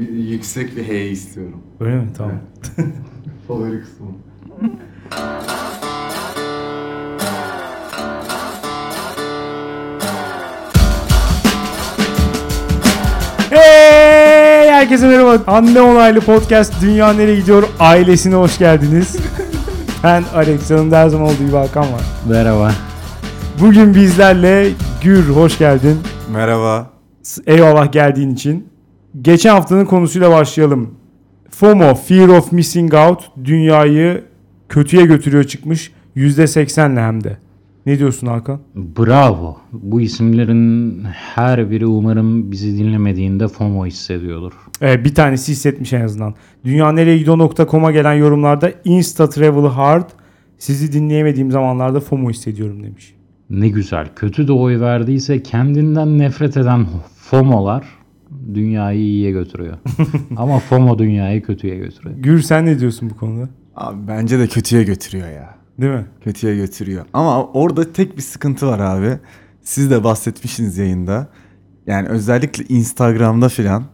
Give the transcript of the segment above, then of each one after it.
bir yüksek bir H istiyorum. Öyle mi? Tamam. Favori kısmım. Hey! Herkese merhaba. Anne Onaylı Podcast Dünya Nereye Gidiyor ailesine hoş geldiniz. ben Alex, yanımda her zaman olduğu gibi Hakan var. Merhaba. Bugün bizlerle Gür, hoş geldin. Merhaba. Eyvallah geldiğin için. Geçen haftanın konusuyla başlayalım. FOMO, Fear of Missing Out, dünyayı kötüye götürüyor çıkmış. %80'le hem de. Ne diyorsun Hakan? Bravo. Bu isimlerin her biri umarım bizi dinlemediğinde FOMO hissediyordur. Ee, bir tanesi hissetmiş en azından. Dünyanereyegidiyor.com'a gelen yorumlarda Insta Travel Hard sizi dinleyemediğim zamanlarda FOMO hissediyorum demiş. Ne güzel. Kötü de oy verdiyse kendinden nefret eden FOMO'lar dünyayı iyiye götürüyor. Ama FOMO dünyayı kötüye götürüyor. Gür sen ne diyorsun bu konuda? Abi bence de kötüye götürüyor ya. Değil mi? Kötüye götürüyor. Ama orada tek bir sıkıntı var abi. Siz de bahsetmişsiniz yayında. Yani özellikle Instagram'da filan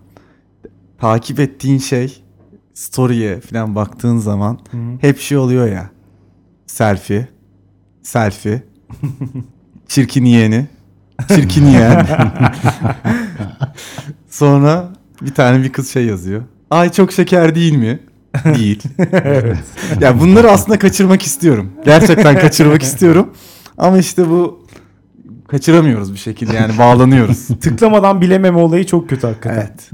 takip ettiğin şey story'e filan baktığın zaman hep şey oluyor ya. Selfie, selfie, çirkin yeğeni, çirkin yeğen. Sonra bir tane bir kız şey yazıyor. Ay çok şeker değil mi? Değil. Ya bunları aslında kaçırmak istiyorum. Gerçekten kaçırmak istiyorum. Ama işte bu kaçıramıyoruz bir şekilde yani bağlanıyoruz. Tıklamadan bilememe olayı çok kötü hakikaten. evet.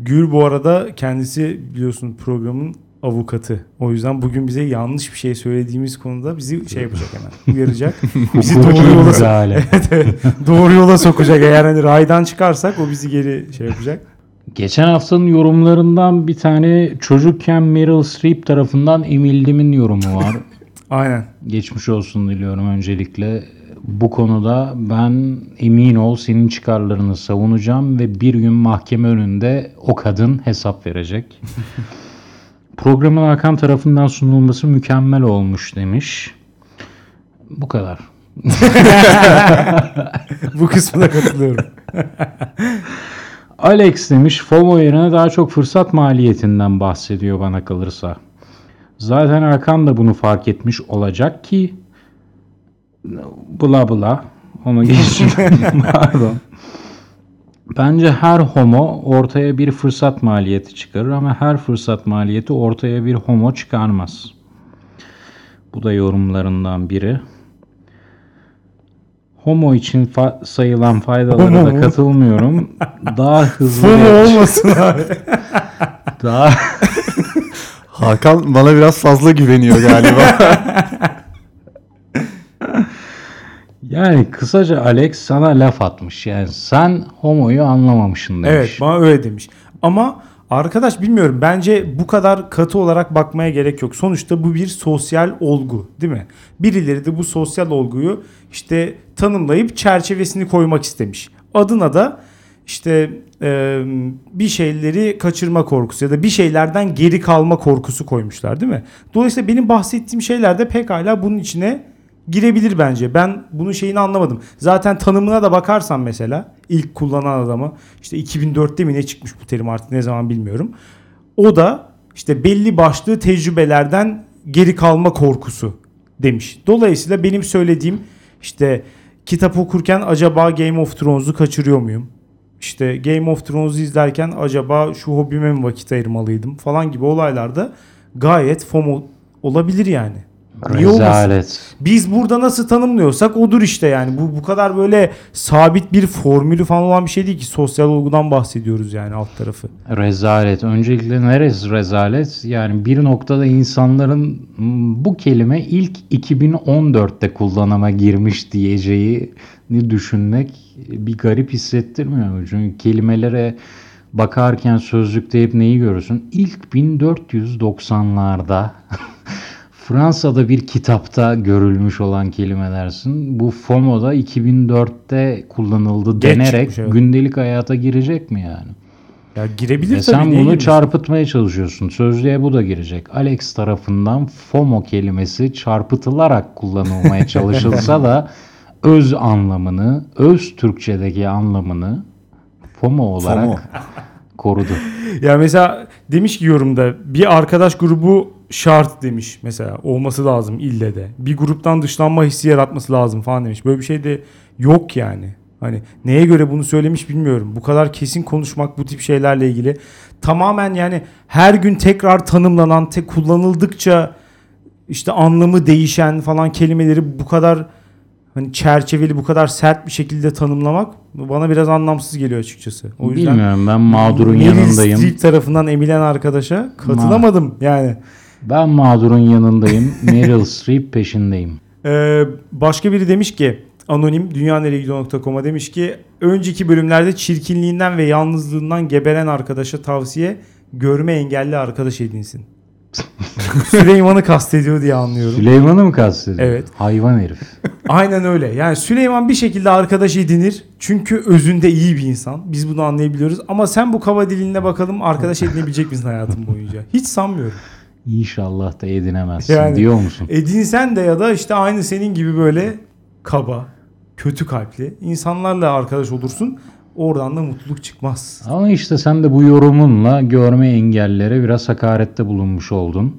Gür bu arada kendisi biliyorsun programın avukatı. O yüzden bugün bize yanlış bir şey söylediğimiz konuda bizi şey yapacak hemen. Uyaracak. bizi doğru yola. Evet, evet. doğru yola sokacak. Eğer hani raydan çıkarsak o bizi geri şey yapacak. Geçen haftanın yorumlarından bir tane çocukken Meryl Streep tarafından emildimin yorumu var. Aynen. Geçmiş olsun diliyorum öncelikle. Bu konuda ben emin ol senin çıkarlarını savunacağım ve bir gün mahkeme önünde o kadın hesap verecek. Programın Hakan tarafından sunulması mükemmel olmuş demiş. Bu kadar. Bu kısmına katılıyorum. Alex demiş FOMO yerine daha çok fırsat maliyetinden bahsediyor bana kalırsa. Zaten Hakan da bunu fark etmiş olacak ki bula bula onu geçiyorum. Pardon. Bence her homo ortaya bir fırsat maliyeti çıkarır ama her fırsat maliyeti ortaya bir homo çıkarmaz. Bu da yorumlarından biri. Homo için fa- sayılan faydalara Homo da mu? katılmıyorum. Daha hızlı FOMO ve- olmasın abi. daha Hakan bana biraz fazla güveniyor galiba. yani kısaca Alex sana laf atmış. Yani sen homoyu anlamamışsın demiş. Evet bana öyle demiş. Ama arkadaş bilmiyorum bence bu kadar katı olarak bakmaya gerek yok. Sonuçta bu bir sosyal olgu değil mi? Birileri de bu sosyal olguyu işte tanımlayıp çerçevesini koymak istemiş. Adına da işte e, bir şeyleri kaçırma korkusu ya da bir şeylerden geri kalma korkusu koymuşlar değil mi? Dolayısıyla benim bahsettiğim şeyler de pekala bunun içine girebilir bence. Ben bunun şeyini anlamadım. Zaten tanımına da bakarsan mesela ilk kullanan adamı işte 2004'te mi ne çıkmış bu terim artık ne zaman bilmiyorum. O da işte belli başlı tecrübelerden geri kalma korkusu demiş. Dolayısıyla benim söylediğim işte kitap okurken acaba Game of Thrones'u kaçırıyor muyum? İşte Game of Thrones'u izlerken acaba şu hobime mi vakit ayırmalıydım falan gibi olaylarda gayet FOMO olabilir yani. Niye olmasın? Rezalet. Biz burada nasıl tanımlıyorsak odur işte yani. Bu bu kadar böyle sabit bir formülü falan olan bir şey değil ki. Sosyal olgudan bahsediyoruz yani alt tarafı. Rezalet. Öncelikle neresi rezalet? Yani bir noktada insanların "Hmm, bu kelime ilk 2014'te kullanıma girmiş diyeceğini düşünmek bir garip hissettirmiyor mu? Çünkü kelimelere bakarken sözlükte hep neyi görürsün? İlk 1490'larda Fransa'da bir kitapta görülmüş olan kelimelersin. Bu FOMO'da 2004'te kullanıldı Geç denerek çıkmış, evet. gündelik hayata girecek mi yani? Ya girebilir Ve tabii. sen bunu girmesin? çarpıtmaya çalışıyorsun. Sözlüğe bu da girecek. Alex tarafından FOMO kelimesi çarpıtılarak kullanılmaya çalışılsa da öz anlamını, öz Türkçedeki anlamını FOMO olarak FOMO. korudu. Ya mesela demiş ki yorumda bir arkadaş grubu şart demiş mesela olması lazım ille de. Bir gruptan dışlanma hissi yaratması lazım falan demiş. Böyle bir şey de yok yani. Hani neye göre bunu söylemiş bilmiyorum. Bu kadar kesin konuşmak bu tip şeylerle ilgili tamamen yani her gün tekrar tanımlanan, tek kullanıldıkça işte anlamı değişen falan kelimeleri bu kadar hani çerçeveli bu kadar sert bir şekilde tanımlamak bana biraz anlamsız geliyor açıkçası. O yüzden Bilmiyorum ben mağdurun Meryl yanındayım. Streep tarafından emilen arkadaşa katılamadım yani. Ben mağdurun yanındayım. Meryl Streep peşindeyim. Ee, başka biri demiş ki anonim dünyaneregidiyor.com'a demiş ki önceki bölümlerde çirkinliğinden ve yalnızlığından geberen arkadaşa tavsiye görme engelli arkadaş edinsin. Süleyman'ı kastediyor diye anlıyorum. Süleyman'ı mı kastediyor? Evet. Hayvan herif. Aynen öyle. Yani Süleyman bir şekilde arkadaş edinir. Çünkü özünde iyi bir insan. Biz bunu anlayabiliyoruz. Ama sen bu kaba dilinle bakalım arkadaş edinebilecek misin hayatın boyunca? Hiç sanmıyorum. İnşallah da edinemezsin Yani- diyor musun? Edinsen de ya da işte aynı senin gibi böyle kaba, kötü kalpli insanlarla arkadaş olursun. Oradan da mutluluk çıkmaz. Ama işte sen de bu yorumunla görme engellere biraz hakarette bulunmuş oldun.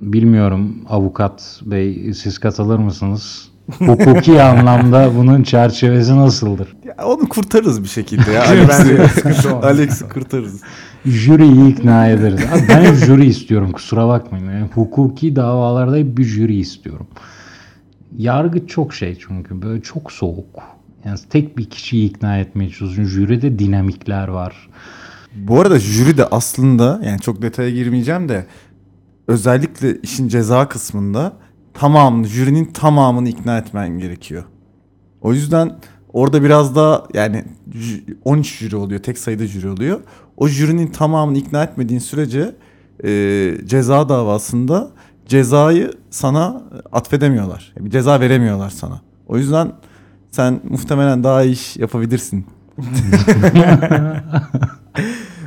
Bilmiyorum avukat bey siz katılır mısınız? Hukuki anlamda bunun çerçevesi nasıldır? Ya onu kurtarırız bir şekilde ya. Alex'i, sıkıntı olmaz. Jüriyi ikna ederiz. Abi ben jüri istiyorum kusura bakmayın. Yani hukuki davalarda bir jüri istiyorum. Yargı çok şey çünkü böyle çok soğuk. Yani tek bir kişiyi ikna etmeye çalışıyorsun. Jüride dinamikler var. Bu arada jüri de aslında yani çok detaya girmeyeceğim de özellikle işin ceza kısmında tamamını jürinin tamamını ikna etmen gerekiyor. O yüzden orada biraz daha yani jü- 13 jüri oluyor tek sayıda jüri oluyor. O jürinin tamamını ikna etmediğin sürece e, ceza davasında cezayı sana atfedemiyorlar. Bir ceza veremiyorlar sana. O yüzden sen muhtemelen daha iyi iş yapabilirsin.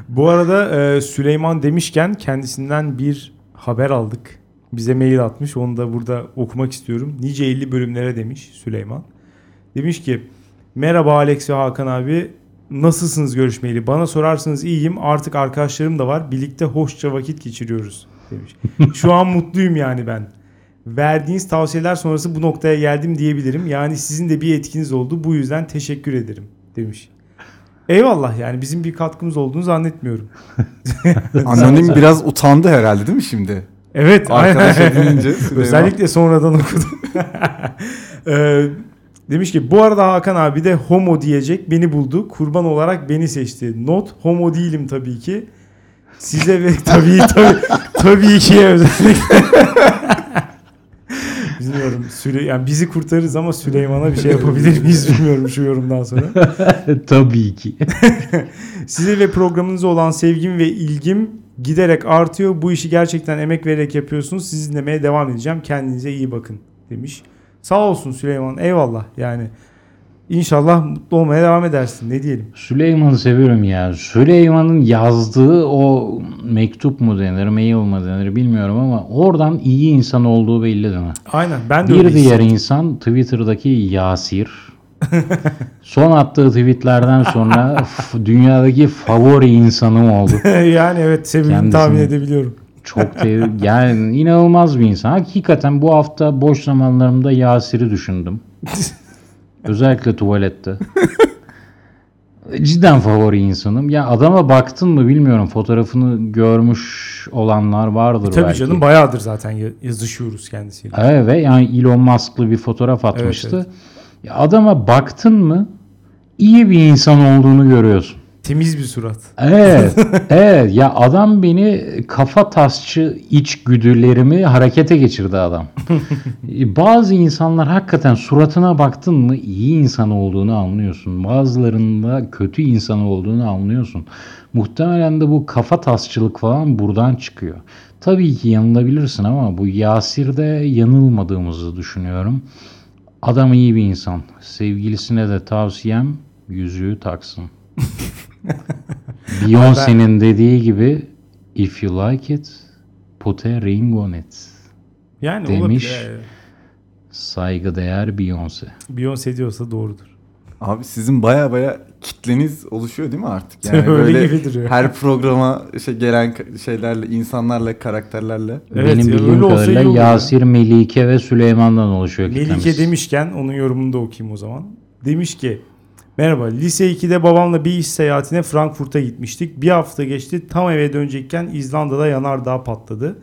Bu arada e, Süleyman demişken kendisinden bir haber aldık. Bize mail atmış. Onu da burada okumak istiyorum. Nice 50 bölümlere demiş Süleyman. Demiş ki Merhaba Alex ve Hakan abi. Nasılsınız görüşmeyeli? Bana sorarsanız iyiyim. Artık arkadaşlarım da var. Birlikte hoşça vakit geçiriyoruz demiş. Şu an mutluyum yani ben. Verdiğiniz tavsiyeler sonrası bu noktaya geldim diyebilirim. Yani sizin de bir etkiniz oldu. Bu yüzden teşekkür ederim demiş. Eyvallah yani bizim bir katkımız olduğunu zannetmiyorum. Anonim biraz utandı herhalde değil mi şimdi? Evet. Arkadaş Süleyman. Özellikle sonradan okudum. Ee, demiş ki bu arada Hakan abi de homo diyecek beni buldu. Kurban olarak beni seçti. Not homo değilim tabii ki. Size ve tabii tabii tabii ki özellikle. Bilmiyorum. Süle, yani bizi kurtarırız ama Süleyman'a bir şey yapabilir miyiz bilmiyorum şu yorumdan sonra. Tabii ki. Size ve programınıza olan sevgim ve ilgim giderek artıyor. Bu işi gerçekten emek vererek yapıyorsunuz. Sizi dinlemeye devam edeceğim. Kendinize iyi bakın demiş. Sağ olsun Süleyman. Eyvallah. Yani inşallah mutlu olmaya devam edersin. Ne diyelim. Süleyman'ı seviyorum ya. Süleyman'ın yazdığı o mektup mu denir, mail mu denir bilmiyorum ama oradan iyi insan olduğu belli değil mi? Aynen. Ben de Bir öyle diğer hissettim. insan Twitter'daki Yasir. Son attığı tweetlerden sonra dünyadaki favori insanım oldu. yani evet Kendisini- tahmin edebiliyorum. Çok te- yani inanılmaz bir insan. Hakikaten bu hafta boş zamanlarımda Yasir'i düşündüm. Özellikle tuvalette. Cidden favori insanım. Ya adama baktın mı bilmiyorum. Fotoğrafını görmüş olanlar vardır Tabii belki. canım bayağıdır zaten ya- yazışıyoruz kendisiyle. Evet ve yani Elon Musk'lı bir fotoğraf atmıştı. evet. Ya adama baktın mı iyi bir insan olduğunu görüyorsun. Temiz bir surat. Evet, evet. Ya adam beni kafa tasçı içgüdülerimi harekete geçirdi adam. Bazı insanlar hakikaten suratına baktın mı iyi insan olduğunu anlıyorsun. Bazılarında kötü insan olduğunu anlıyorsun. Muhtemelen de bu kafa tasçılık falan buradan çıkıyor. Tabii ki yanılabilirsin ama bu Yasir'de yanılmadığımızı düşünüyorum. Adam iyi bir insan. Sevgilisine de tavsiyem yüzüğü taksın. Beyoncé'nin dediği gibi if you like it put a ring on it. Yani Demiş. olabilir. Saygıdeğer Beyoncé. Beyoncé diyorsa doğrudur. Abi sizin baya baya kitleniz oluşuyor değil mi artık? Yani Öyle böyle gibi duruyor. her programa şey gelen şeylerle, insanlarla, karakterlerle. Evet Benim ya, bildiğim kadarıyla ya. Yasir, Melike ve Süleyman'dan oluşuyor Melike kitlemiz. demişken onun yorumunu da okuyayım o zaman. Demiş ki Merhaba lise 2'de babamla bir iş seyahatine Frankfurt'a gitmiştik. Bir hafta geçti tam eve dönecekken İzlanda'da yanardağ patladı.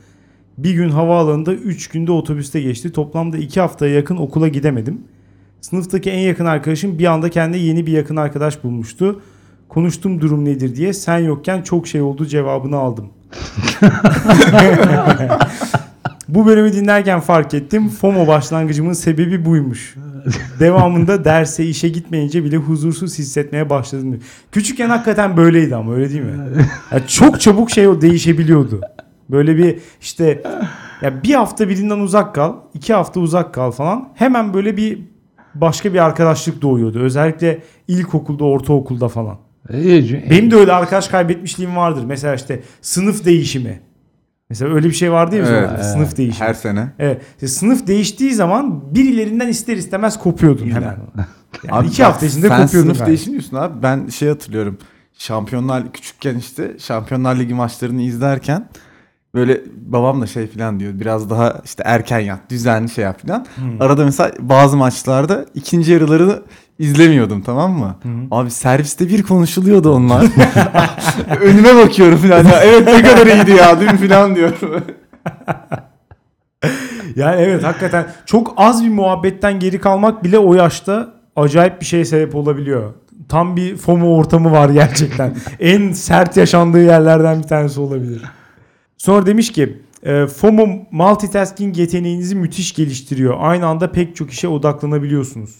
Bir gün havaalanında 3 günde otobüste geçti. Toplamda 2 haftaya yakın okula gidemedim. Sınıftaki en yakın arkadaşım bir anda kendine yeni bir yakın arkadaş bulmuştu. Konuştum durum nedir diye sen yokken çok şey oldu cevabını aldım. Bu bölümü dinlerken fark ettim. FOMO başlangıcımın sebebi buymuş. Devamında derse işe gitmeyince bile huzursuz hissetmeye başladım. diyor. Küçükken hakikaten böyleydi ama öyle değil mi? Ya çok çabuk şey o değişebiliyordu. Böyle bir işte ya bir hafta birinden uzak kal, iki hafta uzak kal falan. Hemen böyle bir başka bir arkadaşlık doğuyordu. Özellikle ilkokulda, ortaokulda falan. Benim de öyle arkadaş kaybetmişliğim vardır. Mesela işte sınıf değişimi. Mesela öyle bir şey vardı ya Evet. okulda, sınıf değişimi. Her sene. Evet. İşte sınıf değiştiği zaman birilerinden ister istemez kopuyordun hemen. Yani Abi iki hafta içinde sen kopuyordun. sınıf galiba. değişim diyorsun abi. Ben şey hatırlıyorum. Şampiyonlar küçükken işte Şampiyonlar Ligi maçlarını izlerken böyle babam da şey falan diyor. Biraz daha işte erken yat, düzenli şey yap falan. Hmm. Arada mesela bazı maçlarda ikinci yarıları izlemiyordum tamam mı? Abi serviste bir konuşuluyordu onlar. Önüme bakıyorum falan. Ya, evet ne kadar iyiydi ya mi falan diyorum. Yani evet hakikaten çok az bir muhabbetten geri kalmak bile o yaşta acayip bir şeye sebep olabiliyor. Tam bir FOMO ortamı var gerçekten. en sert yaşandığı yerlerden bir tanesi olabilir. Sonra demiş ki e, FOMO multitasking yeteneğinizi müthiş geliştiriyor. Aynı anda pek çok işe odaklanabiliyorsunuz.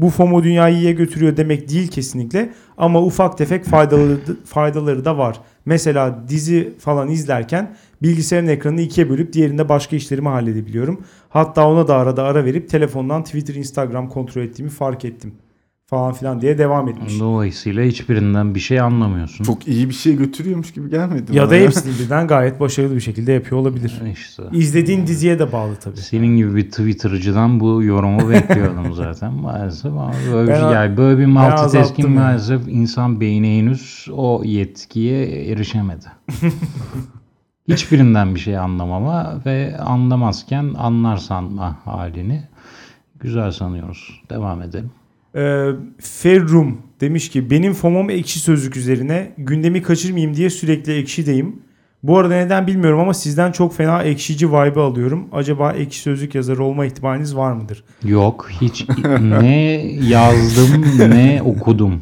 Bu FOMO dünyayı iyiye götürüyor demek değil kesinlikle ama ufak tefek faydaları, faydaları da var. Mesela dizi falan izlerken bilgisayarın ekranını ikiye bölüp diğerinde başka işlerimi halledebiliyorum. Hatta ona da arada ara verip telefondan Twitter, Instagram kontrol ettiğimi fark ettim falan filan diye devam etmiş. Dolayısıyla hiçbirinden bir şey anlamıyorsun. Çok iyi bir şey götürüyormuş gibi gelmedi Ya da bana hepsini birden gayet başarılı bir şekilde yapıyor olabilir. İşte. İzlediğin diziye de bağlı tabii. Senin gibi bir Twitter'cıdan bu yorumu bekliyordum zaten maalesef. Ama böyle, bir, Ben- yani böyle bir multitasking yani. maalesef insan beyni henüz o yetkiye erişemedi. Hiçbirinden bir şey anlamama ve anlamazken anlar sanma halini güzel sanıyoruz. Devam edelim. Ee, Ferrum demiş ki benim FOMO'm ekşi sözlük üzerine gündemi kaçırmayayım diye sürekli ekşideyim. Bu arada neden bilmiyorum ama sizden çok fena ekşici vibe alıyorum. Acaba ekşi sözlük yazarı olma ihtimaliniz var mıdır? Yok hiç ne yazdım ne okudum.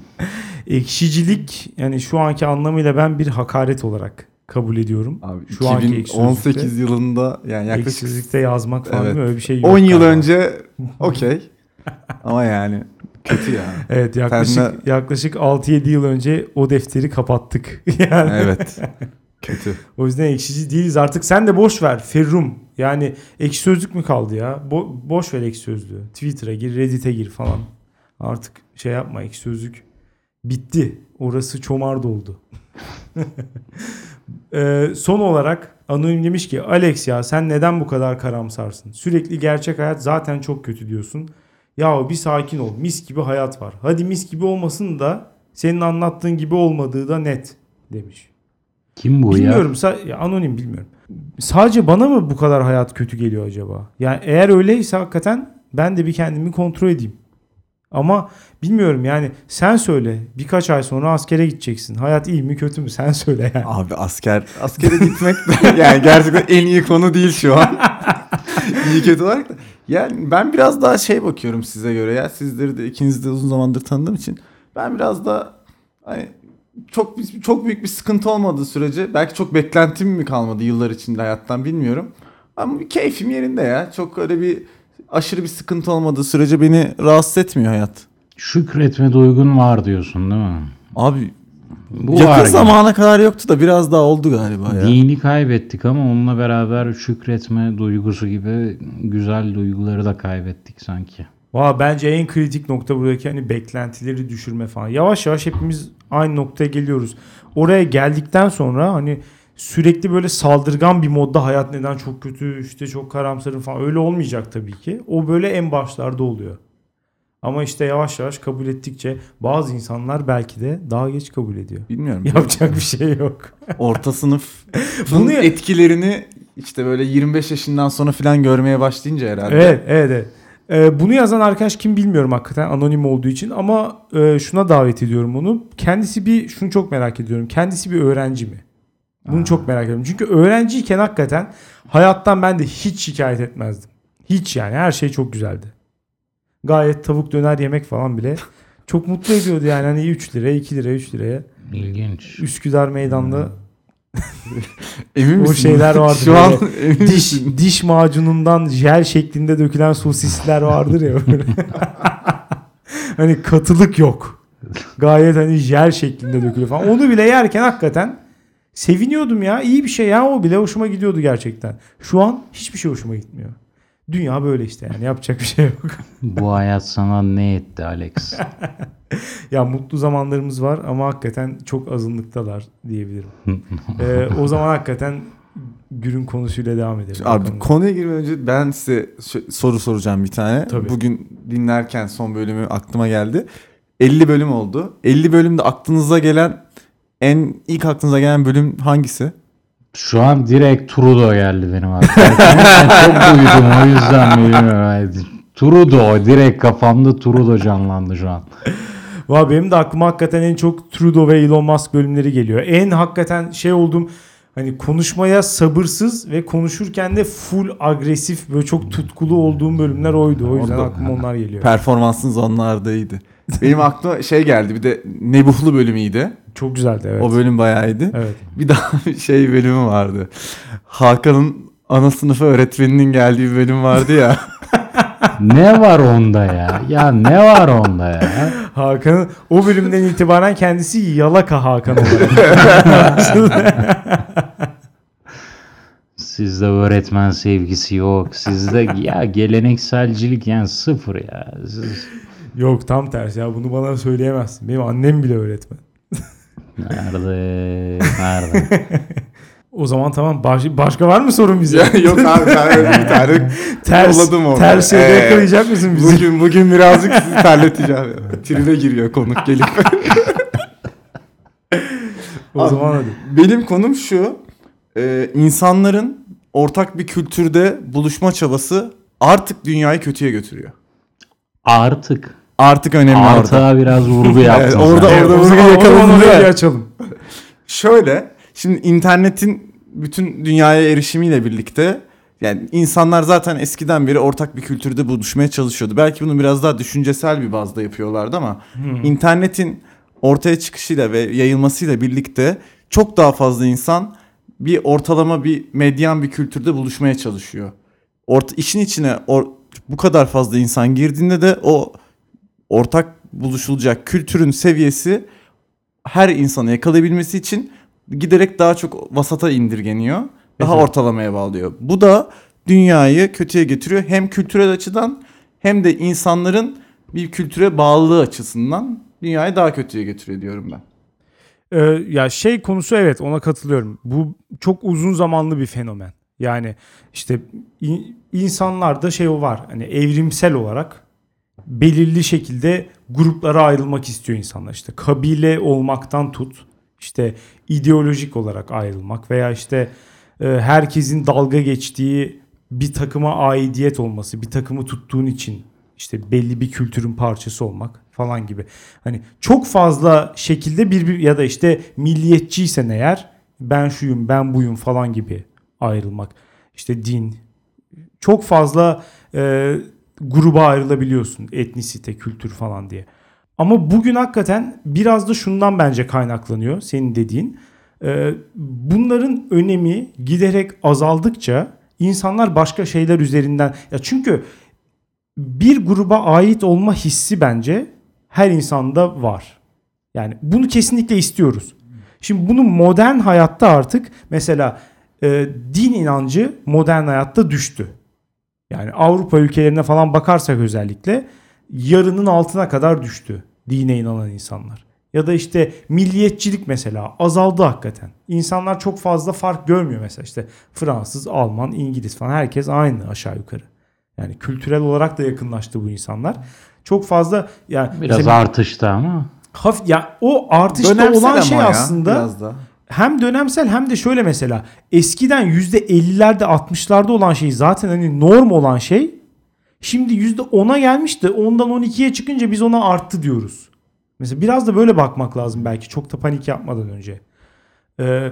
Ekşicilik yani şu anki anlamıyla ben bir hakaret olarak kabul ediyorum. Abi Şu anki ekşi 2018 sözlükte- yılında yani yaklaşık Ekşisizlikte yazmak falan Evet. öyle bir şey yok. 10 yıl galiba. önce okey. Ama yani kötü ya. Evet yaklaşık Sen yaklaşık 6-7 yıl önce o defteri kapattık. yani Evet. Kötü. O yüzden ekşici değiliz artık. Sen de boş ver Ferrum. Yani ekşi sözlük mü kaldı ya? Bo- boş ver ekşi sözlüğü. Twitter'a gir, Reddit'e gir falan. Artık şey yapma ekşi sözlük. Bitti. Orası çomar doldu. Ee, son olarak Anonim demiş ki Alex ya sen neden bu kadar karamsarsın? Sürekli gerçek hayat zaten çok kötü diyorsun. Ya bir sakin ol. Mis gibi hayat var. Hadi mis gibi olmasın da senin anlattığın gibi olmadığı da net demiş. Kim bu ya? Bilmiyorum. Ya anonim bilmiyorum. Sadece bana mı bu kadar hayat kötü geliyor acaba? Yani eğer öyleyse hakikaten ben de bir kendimi kontrol edeyim. Ama bilmiyorum yani sen söyle. Birkaç ay sonra askere gideceksin. Hayat iyi mi kötü mü sen söyle yani. Abi asker askere gitmek yani gerçekten en iyi konu değil şu an. iyi kötü olarak da. Yani ben biraz daha şey bakıyorum size göre ya. Sizleri de ikinizi de uzun zamandır tanıdığım için ben biraz da hani çok çok büyük bir sıkıntı olmadığı sürece belki çok beklentim mi kalmadı yıllar içinde hayattan bilmiyorum. Ama keyfim yerinde ya. Çok öyle bir aşırı bir sıkıntı olmadığı sürece beni rahatsız etmiyor hayat. Şükretme duygun var diyorsun değil mi? Abi Bu yakın var gibi. zamana kadar yoktu da biraz daha oldu galiba ya. Dini kaybettik ama onunla beraber şükretme duygusu gibi güzel duyguları da kaybettik sanki. Valla bence en kritik nokta buradaki hani beklentileri düşürme falan. Yavaş yavaş hepimiz aynı noktaya geliyoruz. Oraya geldikten sonra hani sürekli böyle saldırgan bir modda hayat neden çok kötü işte çok karamsarım falan öyle olmayacak tabii ki. O böyle en başlarda oluyor. Ama işte yavaş yavaş kabul ettikçe bazı insanlar belki de daha geç kabul ediyor. Bilmiyorum. Yapacak bir şey yok. Orta sınıf Bunu etkilerini işte böyle 25 yaşından sonra falan görmeye başlayınca herhalde. Evet, evet, evet. Ee, bunu yazan arkadaş kim bilmiyorum hakikaten anonim olduğu için ama e, şuna davet ediyorum onu. Kendisi bir şunu çok merak ediyorum. Kendisi bir öğrenci mi? Bunu çok merak ediyorum. Çünkü öğrenciyken hakikaten hayattan ben de hiç şikayet etmezdim. Hiç yani her şey çok güzeldi. Gayet tavuk döner yemek falan bile çok mutlu ediyordu yani hani 3 liraya 2 liraya 3 liraya. İlginç. Üsküdar meydanda Emin O misin? şeyler vardı Şu an emin diş misin? diş macunundan jel şeklinde dökülen sosisler vardır ya böyle. hani katılık yok. Gayet hani jel şeklinde dökülüyor falan. Onu bile yerken hakikaten seviniyordum ya. İyi bir şey ya o bile hoşuma gidiyordu gerçekten. Şu an hiçbir şey hoşuma gitmiyor. Dünya böyle işte yani yapacak bir şey yok. Bu hayat sana ne etti Alex? ya mutlu zamanlarımız var ama hakikaten çok azınlıktalar diyebilirim. Ee, o zaman hakikaten Gür'ün konusuyla devam edelim. Abi Bakalım. konuya girmeden önce ben size soru soracağım bir tane. Tabii. Bugün dinlerken son bölümü aklıma geldi. 50 bölüm oldu. 50 bölümde aklınıza gelen en ilk aklınıza gelen bölüm hangisi? Şu an direkt Trudeau geldi benim aklıma. Çok duydum o yüzden bilmiyorum. Trudeau direkt kafamda Trudeau canlandı şu an. Valla benim de aklıma hakikaten en çok Trudeau ve Elon Musk bölümleri geliyor. En hakikaten şey oldum hani konuşmaya sabırsız ve konuşurken de full agresif böyle çok tutkulu olduğum bölümler oydu. O yüzden Orada- aklıma onlar geliyor. Performansınız onlardaydı. Benim aklıma şey geldi bir de Nebuhlu bölümüydü. Çok güzeldi evet. O bölüm bayağı iyiydi. Evet. Bir daha bir şey bölümü vardı. Hakan'ın ana sınıfı öğretmeninin geldiği bir bölüm vardı ya. Ne var onda ya? Ya ne var onda ya? Hakan'ın o bölümden itibaren kendisi Yalaka Hakan olarak. Sizde öğretmen sevgisi yok. Sizde ya gelenekselcilik yani sıfır ya. Siz Yok tam tersi ya bunu bana söyleyemezsin. Benim annem bile öğretmen. Nerede? Nerede? O zaman tamam baş- başka var mı sorun bize? Yok abi ben öyle bir tane ters, yolladım orada. ters şeyde Ee, yakalayacak mısın bizi? Bugün bugün birazcık sizi terleteceğim. Tribe giriyor konuk gelip. o zaman hadi. Benim konum şu. e, insanların ortak bir kültürde buluşma çabası artık dünyayı kötüye götürüyor. Artık. Artık önemli orada. Artığa biraz vurgu. Evet, sen. orada- Evet, o vurgu zaman, o yakaladın orayı bir açalım. Şöyle, şimdi internetin bütün dünyaya erişimiyle birlikte yani insanlar zaten eskiden beri ortak bir kültürde buluşmaya çalışıyordu. Belki bunu biraz daha düşüncesel bir bazda yapıyorlardı ama internetin ortaya çıkışıyla ve yayılmasıyla birlikte çok daha fazla insan bir ortalama bir medyan bir kültürde buluşmaya çalışıyor. Orta, işin içine or- bu kadar fazla insan girdiğinde de o ortak buluşulacak kültürün seviyesi her insanı yakalayabilmesi için giderek daha çok vasata indirgeniyor. Daha Evet. ortalamaya bağlıyor. Bu da dünyayı kötüye getiriyor. Hem kültürel açıdan hem de insanların bir kültüre bağlılığı açısından dünyayı daha kötüye getiriyor diyorum ben. Ee, ya şey konusu evet ona katılıyorum. Bu çok uzun zamanlı bir fenomen. Yani işte in- insanlarda şey o var. Hani evrimsel olarak belirli şekilde gruplara ayrılmak istiyor insanlar. İşte kabile olmaktan tut. işte ideolojik olarak ayrılmak veya işte e, herkesin dalga geçtiği bir takıma aidiyet olması, bir takımı tuttuğun için işte belli bir kültürün parçası olmak falan gibi. Hani çok fazla şekilde bir, bir ya da işte milliyetçiysen eğer ben şuyum, ben buyum falan gibi ayrılmak. İşte din. Çok fazla e, gruba ayrılabiliyorsun. Etnisite, kültür falan diye. Ama bugün hakikaten biraz da şundan bence kaynaklanıyor senin dediğin. Ee, bunların önemi giderek azaldıkça insanlar başka şeyler üzerinden ya çünkü bir gruba ait olma hissi bence her insanda var. Yani bunu kesinlikle istiyoruz. Şimdi bunu modern hayatta artık mesela e, din inancı modern hayatta düştü. Yani Avrupa ülkelerine falan bakarsak özellikle yarının altına kadar düştü dine inanan insanlar. Ya da işte milliyetçilik mesela azaldı hakikaten. İnsanlar çok fazla fark görmüyor mesela işte Fransız, Alman, İngiliz falan herkes aynı aşağı yukarı. Yani kültürel olarak da yakınlaştı bu insanlar. Çok fazla yani Biraz mesela artıştı ama. hafif ya o artışta Dönemsel olan şey ya, aslında biraz da. Hem dönemsel hem de şöyle mesela eskiden %50'lerde 60'larda olan şey zaten hani norm olan şey şimdi %10'a gelmiş de ondan 12'ye çıkınca biz ona arttı diyoruz. Mesela biraz da böyle bakmak lazım belki çok da panik yapmadan önce. Ee,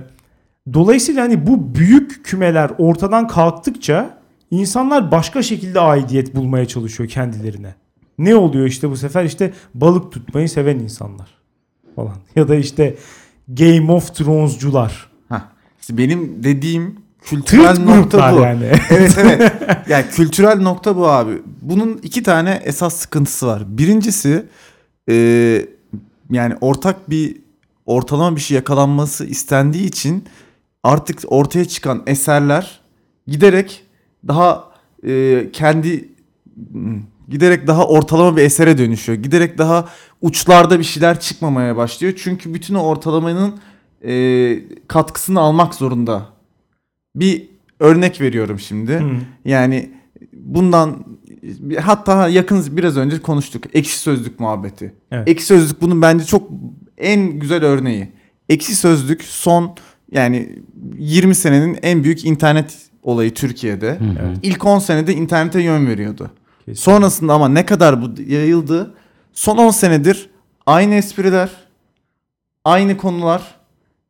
dolayısıyla hani bu büyük kümeler ortadan kalktıkça insanlar başka şekilde aidiyet bulmaya çalışıyor kendilerine. Ne oluyor işte bu sefer işte balık tutmayı seven insanlar falan ya da işte Game of Thrones'cular. İşte benim dediğim kültürel Tırt nokta bu. yani. evet evet. Yani kültürel nokta bu abi. Bunun iki tane esas sıkıntısı var. Birincisi e, yani ortak bir ortalama bir şey yakalanması istendiği için artık ortaya çıkan eserler giderek daha e, kendi giderek daha ortalama bir esere dönüşüyor. Giderek daha uçlarda bir şeyler çıkmamaya başlıyor. Çünkü bütün o ortalamanın e, katkısını almak zorunda. Bir örnek veriyorum şimdi. Hı. Yani bundan hatta yakın biraz önce konuştuk. Ekşi sözlük muhabbeti. Evet. Ekşi sözlük bunun bence çok en güzel örneği. Ekşi sözlük son yani 20 senenin en büyük internet olayı Türkiye'de. Hı hı. İlk 10 senede internete yön veriyordu. Kesin. Sonrasında ama ne kadar bu yayıldı? Son 10 senedir aynı espriler, aynı konular,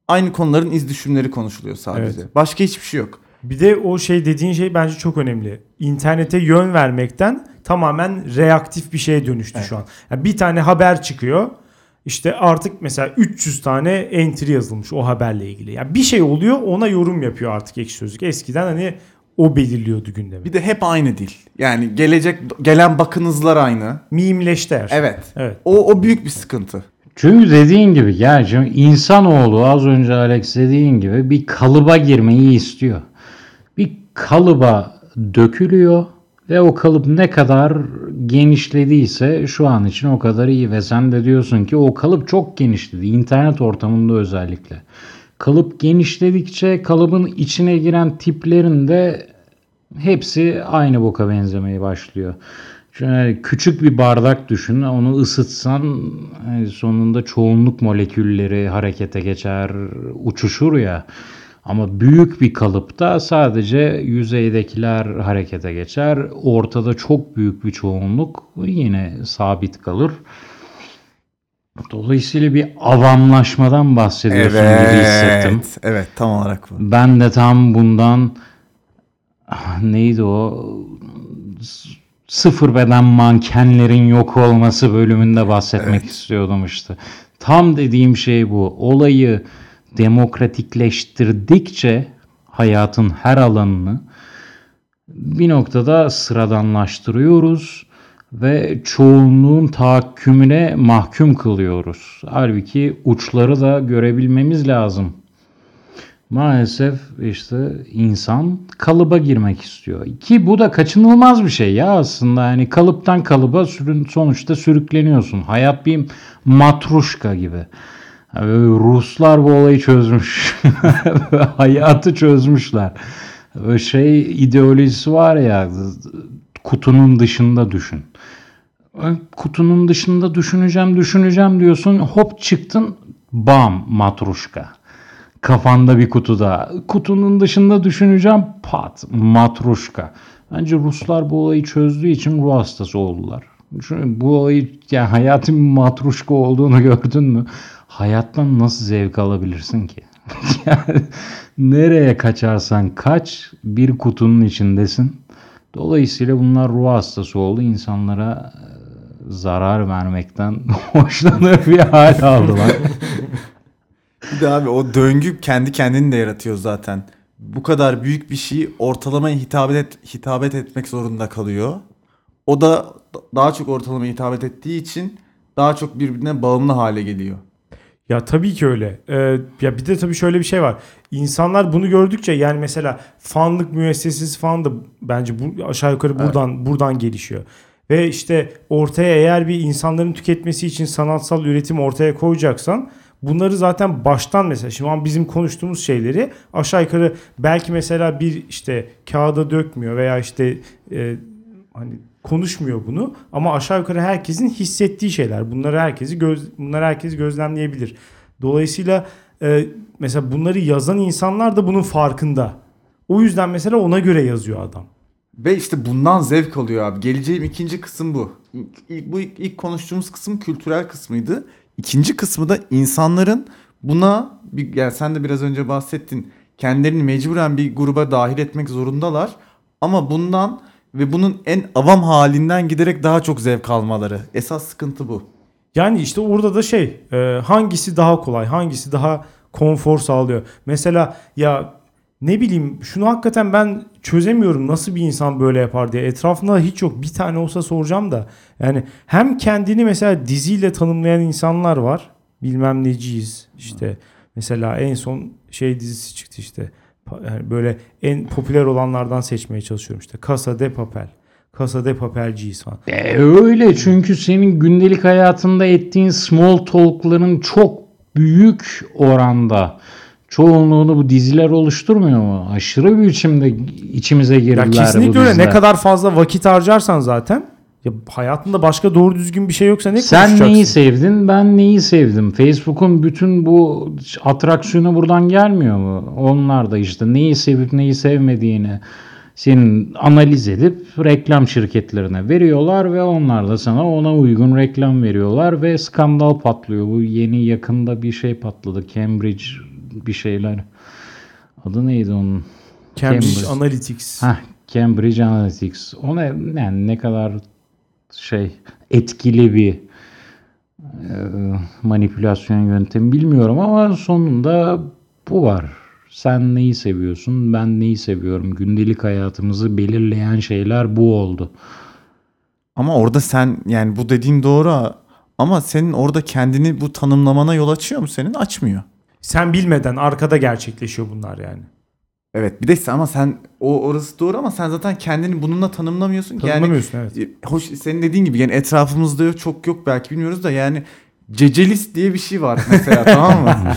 aynı konuların iz düşümleri konuşuluyor sadece. Başka hiçbir şey yok. Bir de o şey dediğin şey bence çok önemli. İnternete yön vermekten tamamen reaktif bir şeye dönüştü Evet. şu an. Yani bir tane haber çıkıyor. İşte artık mesela 300 tane entry yazılmış o haberle ilgili. Yani bir şey oluyor ona yorum yapıyor artık ekşi sözlük. Eskiden hani o belirliyordu gündemi. Bir de hep aynı dil. Yani gelecek gelen bakınızlar aynı. Mimleşti her şey. Evet. Evet. O, o büyük bir sıkıntı. Çünkü dediğin gibi gerçi insanoğlu az önce Alex dediğin gibi bir kalıba girmeyi istiyor. Bir kalıba dökülüyor ve o kalıp ne kadar genişlediyse şu an için o kadar iyi ve sen de diyorsun ki o kalıp çok genişledi internet ortamında özellikle. Kalıp genişledikçe kalıbın içine giren tiplerin de hepsi aynı boka benzemeye başlıyor. Şöyle küçük bir bardak düşün. Onu ısıtsan e, sonunda çoğunluk molekülleri harekete geçer, uçuşur ya. Ama büyük bir kalıpta sadece yüzeydekiler harekete geçer. Ortada çok büyük bir çoğunluk yine sabit kalır. Dolayısıyla bir avamlaşmadan bahsediyorsun gibi hissettim. Evet, tam olarak bu. Ben de tam bundan ah, neydi o sıfır beden mankenlerin yok olması bölümünde bahsetmek istiyordum işte. Tam dediğim şey bu. Olayı demokratikleştirdikçe hayatın her alanını bir noktada sıradanlaştırıyoruz ve çoğunluğun tahakkümüne mahkum kılıyoruz. Halbuki uçları da görebilmemiz lazım. Maalesef işte insan kalıba girmek istiyor. Ki bu da kaçınılmaz bir şey ya aslında. Yani kalıptan kalıba sürün, sonuçta sürükleniyorsun. Hayat bir matruşka gibi. Yani Ruslar bu olayı çözmüş. Hayatı çözmüşler. Böyle şey ideolojisi var ya kutunun dışında düşün. Kutunun dışında düşüneceğim düşüneceğim diyorsun hop çıktın bam matruşka. Kafanda bir kutuda. Kutunun dışında düşüneceğim pat matruşka. Bence Ruslar bu olayı çözdüğü için ruh hastası oldular. Çünkü bu olayı yani hayatın matruşka olduğunu gördün mü? Hayattan nasıl zevk alabilirsin ki? Yani nereye kaçarsan kaç bir kutunun içindesin. Dolayısıyla bunlar ruh hastası oldu. İnsanlara zarar vermekten hoşlanır bir hal aldılar. Bir de abi o döngü kendi kendini de yaratıyor zaten. Bu kadar büyük bir şeyi ortalamaya hitabet, et, hitabet etmek zorunda kalıyor. O da daha çok ortalamaya hitabet ettiği için daha çok birbirine bağımlı hale geliyor. Ya tabii ki öyle. Ee, ya bir de tabii şöyle bir şey var. İnsanlar bunu gördükçe yani mesela fanlık müessesesi falan da bence bu aşağı yukarı buradan buradan gelişiyor. Ve işte ortaya eğer bir insanların tüketmesi için sanatsal üretim ortaya koyacaksan bunları zaten baştan mesela an bizim konuştuğumuz şeyleri aşağı yukarı belki mesela bir işte kağıda dökmüyor veya işte e, hani konuşmuyor bunu ama aşağı yukarı herkesin hissettiği şeyler. Bunları herkesi göz bunları herkes gözlemleyebilir. Dolayısıyla e, mesela bunları yazan insanlar da bunun farkında. O yüzden mesela ona göre yazıyor adam. Ve işte bundan zevk alıyor abi. Geleceğim ikinci kısım bu. İlk, bu ilk, ilk konuştuğumuz kısım kültürel kısmıydı. İkinci kısmı da insanların buna bir, yani sen de biraz önce bahsettin. Kendilerini mecburen bir gruba dahil etmek zorundalar. Ama bundan ve bunun en avam halinden giderek daha çok zevk almaları. Esas sıkıntı bu. Yani işte orada da şey e, hangisi daha kolay hangisi daha konfor sağlıyor. Mesela ya ne bileyim şunu hakikaten ben çözemiyorum nasıl bir insan böyle yapar diye. Etrafında hiç yok bir tane olsa soracağım da. Yani hem kendini mesela diziyle tanımlayan insanlar var. Bilmem neciyiz işte. Mesela en son şey dizisi çıktı işte. Yani böyle en popüler olanlardan seçmeye çalışıyorum işte. Casa de Papel. Casa de Papelciyiz falan. E, öyle çünkü senin gündelik hayatında ettiğin small talk'ların çok büyük oranda çoğunluğunu bu diziler oluşturmuyor mu? Aşırı bir biçimde içimize Ya girdiler bu kesinlikle öyle. diziler. Ne kadar fazla vakit harcarsan zaten ya hayatında başka doğru düzgün bir şey yoksa ne Sen neyi sevdin, ben neyi sevdim. Facebook'un bütün bu atraksiyonu buradan gelmiyor mu? Onlar da işte neyi sevip neyi sevmediğini senin analiz edip reklam şirketlerine veriyorlar ve onlar da sana ona uygun reklam veriyorlar ve skandal patlıyor. Bu yeni yakında bir şey patladı. Cambridge bir şeyler. Adı neydi onun? Cambridge, Cambridge. Analytics. Heh, Cambridge Analytics. O ne yani ne kadar şey etkili bir e, manipülasyon yöntemi bilmiyorum ama sonunda bu var. Sen neyi seviyorsun, ben neyi seviyorum. Gündelik hayatımızı belirleyen şeyler bu oldu. Ama orada sen yani bu dediğin doğru ama senin orada kendini bu tanımlamana yol açıyor mu senin? Açmıyor. Sen bilmeden arkada gerçekleşiyor bunlar yani. Evet bir de ama sen o orası doğru ama sen zaten kendini bununla tanımlamıyorsun ki. Yani Tanımlamıyorsun evet. e, hoş senin dediğin gibi yani etrafımızda yok, çok yok belki bilmiyoruz da yani cecelis diye bir şey var mesela tamam mı?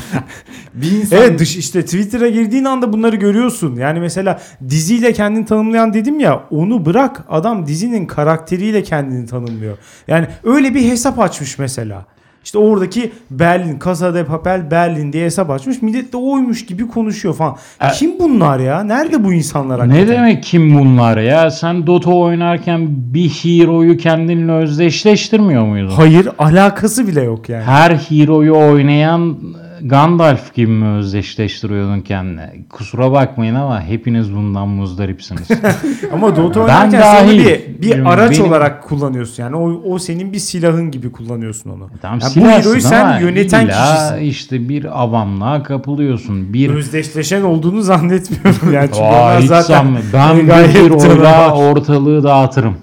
bir insan Evet dış işte Twitter'a girdiğin anda bunları görüyorsun. Yani mesela diziyle kendini tanımlayan dedim ya onu bırak adam dizinin karakteriyle kendini tanımlıyor. Yani öyle bir hesap açmış mesela. İşte oradaki Berlin, Casa de Papel Berlin diye hesap açmış. Millet de oymuş gibi konuşuyor falan. E- Kim bunlar ya? Nerede bu insanlar Ne hakikaten? demek kim bunlar ya? Sen Dota oynarken bir hero'yu kendinle özdeşleştirmiyor muydun? Hayır alakası bile yok yani. Her hero'yu oynayan Gandalf gibi mi özdeşleştiriyordun kendine? Kusura bakmayın ama hepiniz bundan muzdaripsiniz. Ama Dota oynarken sen onu dahil. bir, bir araç benim- olarak kullanıyorsun. Yani o, o senin bir silahın gibi kullanıyorsun onu. Tamam Yani bu hero'yu sen ama yöneten illa kişisin. işte bir avamlığa kapılıyorsun. Bir Özdeşleşen olduğunu zannetmiyorum yani. Çünkü Aa, hiç zaten sanmıyorum. ben bir canavar. ortalığı dağıtırım.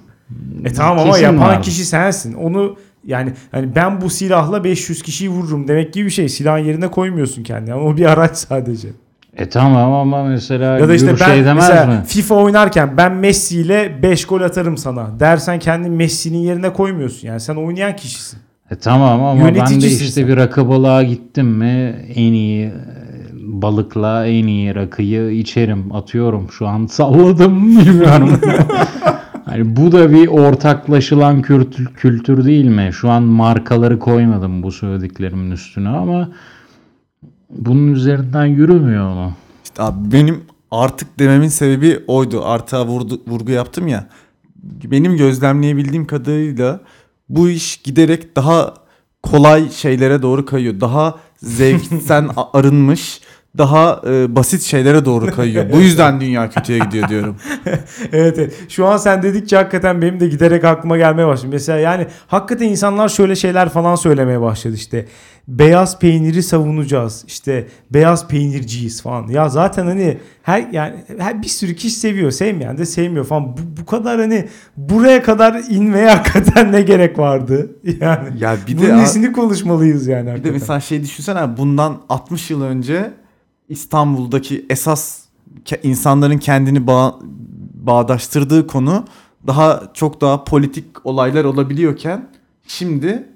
E tamam ama Kesin yapan vardır. kişi sensin. Onu yani hani ben bu silahla 500 kişiyi vururum demek gibi bir şey. Silahın yerine koymuyorsun kendini. Ama o bir araç sadece. E tamam ama mesela Ya da işte ben şey demez mesela mi? FIFA oynarken ben Messi ile 5 gol atarım sana dersen kendini Messi'nin yerine koymuyorsun. Yani sen oynayan kişisin. E tamam ama ben de işte sen. bir rakı balığa gittim mi en iyi e, balıkla en iyi rakıyı içerim atıyorum şu an salladım bilmiyorum. hani bu da bir ortaklaşılan kültür, kültür değil mi? Şu an markaları koymadım bu söylediklerimin üstüne ama bunun üzerinden yürümüyor mu? İşte abi benim artık dememin sebebi oydu. Artığa vurdu, vurgu yaptım ya. Benim gözlemleyebildiğim kadarıyla bu iş giderek daha kolay şeylere doğru kayıyor. Daha zevkten arınmış, daha e, basit şeylere doğru kayıyor. Bu yüzden dünya kötüye gidiyor diyorum. evet, evet. Şu an sen dedikçe hakikaten benim de giderek aklıma gelmeye başladı. Mesela yani hakikaten insanlar şöyle şeyler falan söylemeye başladı işte. Beyaz peyniri savunacağız. İşte beyaz peynirciyiz falan. Ya zaten hani her yani her bir sürü kişi seviyor, sevmeyen de sevmiyor falan. Bu, bu kadar hani buraya kadar inmeye hakikaten ne gerek vardı? Yani Ya bir de bunun nesini konuşmalıyız yani Bir de hakikaten. mesela şey düşünsene bundan 60 yıl önce İstanbul'daki esas insanların kendini bağ, bağdaştırdığı konu daha çok daha politik olaylar olabiliyorken şimdi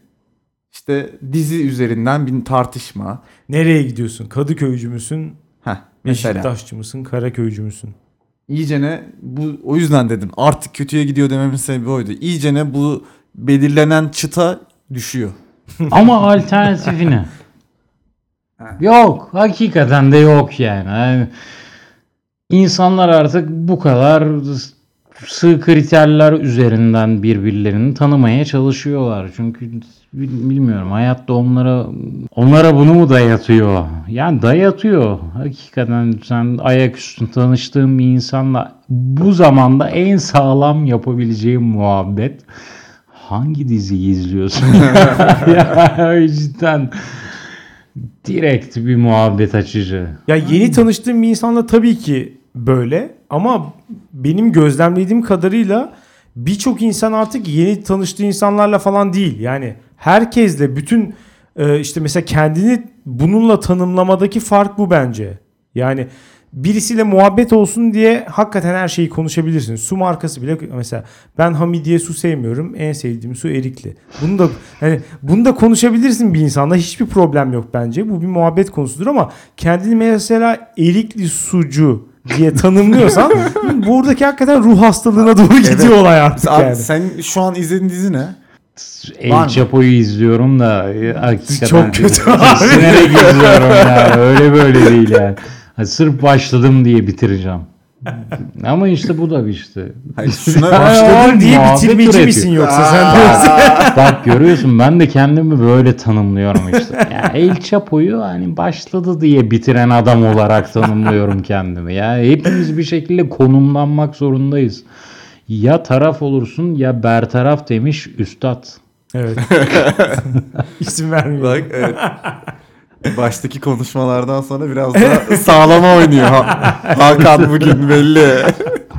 işte dizi üzerinden bir tartışma. Nereye gidiyorsun? Kadıköycü müsün? Heh, mesela. Beşiktaşçı mısın? Karaköycü müsün? iyicene bu o yüzden dedim artık kötüye gidiyor dememin sebebi oydu. İyicene bu belirlenen çıta düşüyor. Ama alternatifi ne? Yok. Hakikaten de yok yani. yani. İnsanlar artık bu kadar sığ kriterler üzerinden birbirlerini tanımaya çalışıyorlar. Çünkü bil- bilmiyorum hayatta onlara onlara bunu mu dayatıyor? Yani dayatıyor. Hakikaten sen ayaküstü tanıştığın bir insanla bu zamanda en sağlam yapabileceğin muhabbet hangi diziyi izliyorsun? ya cidden direkt bir muhabbet açıcı. Ya yeni tanıştığım bir insanla tabii ki böyle ama benim gözlemlediğim kadarıyla birçok insan artık yeni tanıştığı insanlarla falan değil. Yani herkesle bütün e, işte mesela kendini bununla tanımlamadaki fark bu bence. Yani birisiyle muhabbet olsun diye hakikaten her şeyi konuşabilirsin. Su markası bile mesela ben Hamidiye su sevmiyorum. En sevdiğim su erikli. Bunu da hani bunu da konuşabilirsin bir insanla. Hiçbir problem yok bence. Bu bir muhabbet konusudur ama kendini mesela erikli sucu diye tanımlıyorsan buradaki hakikaten ruh hastalığına doğru gidiyor olay artık Abi yani. sen şu an izlediğin dizi ne? El? Chapo'yu izliyorum da e, hakikaten Çok kötü abi. İzliyorum yani. Öyle böyle değil yani. Ha, sırf başladım diye bitireceğim. Ama işte bu da bir işte. Hayır, şuna Başladın diye bitirmeci misin yoksa sen de? Bak görüyorsun ben de kendimi böyle tanımlıyorum işte. Ya El Chapo'yu hani başladı diye bitiren adam olarak tanımlıyorum kendimi. Ya hepimiz bir şekilde konumlanmak zorundayız. Ya taraf olursun ya bertaraf demiş üstad. Evet. İsim vermiyorum. Bak evet. Baştaki konuşmalardan sonra biraz daha sağlama oynuyor. Ha- Hakan bugün belli.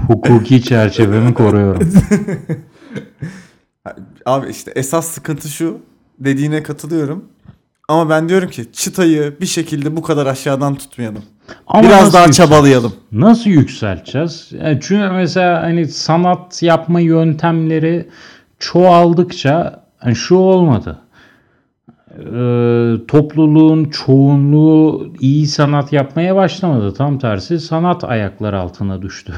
Hukuki çerçevemi koruyorum. Abi işte esas sıkıntı şu. Dediğine katılıyorum. Ama ben diyorum ki çıtayı bir şekilde bu kadar aşağıdan tutmayalım. Ama Biraz daha yüksel- çabalayalım. Nasıl yükselteceğiz? Yani çünkü mesela hani sanat yapma yöntemleri çoğaldıkça hani şu olmadı. Ee, topluluğun çoğunluğu iyi sanat yapmaya başlamadı. Tam tersi sanat ayaklar altına düştü.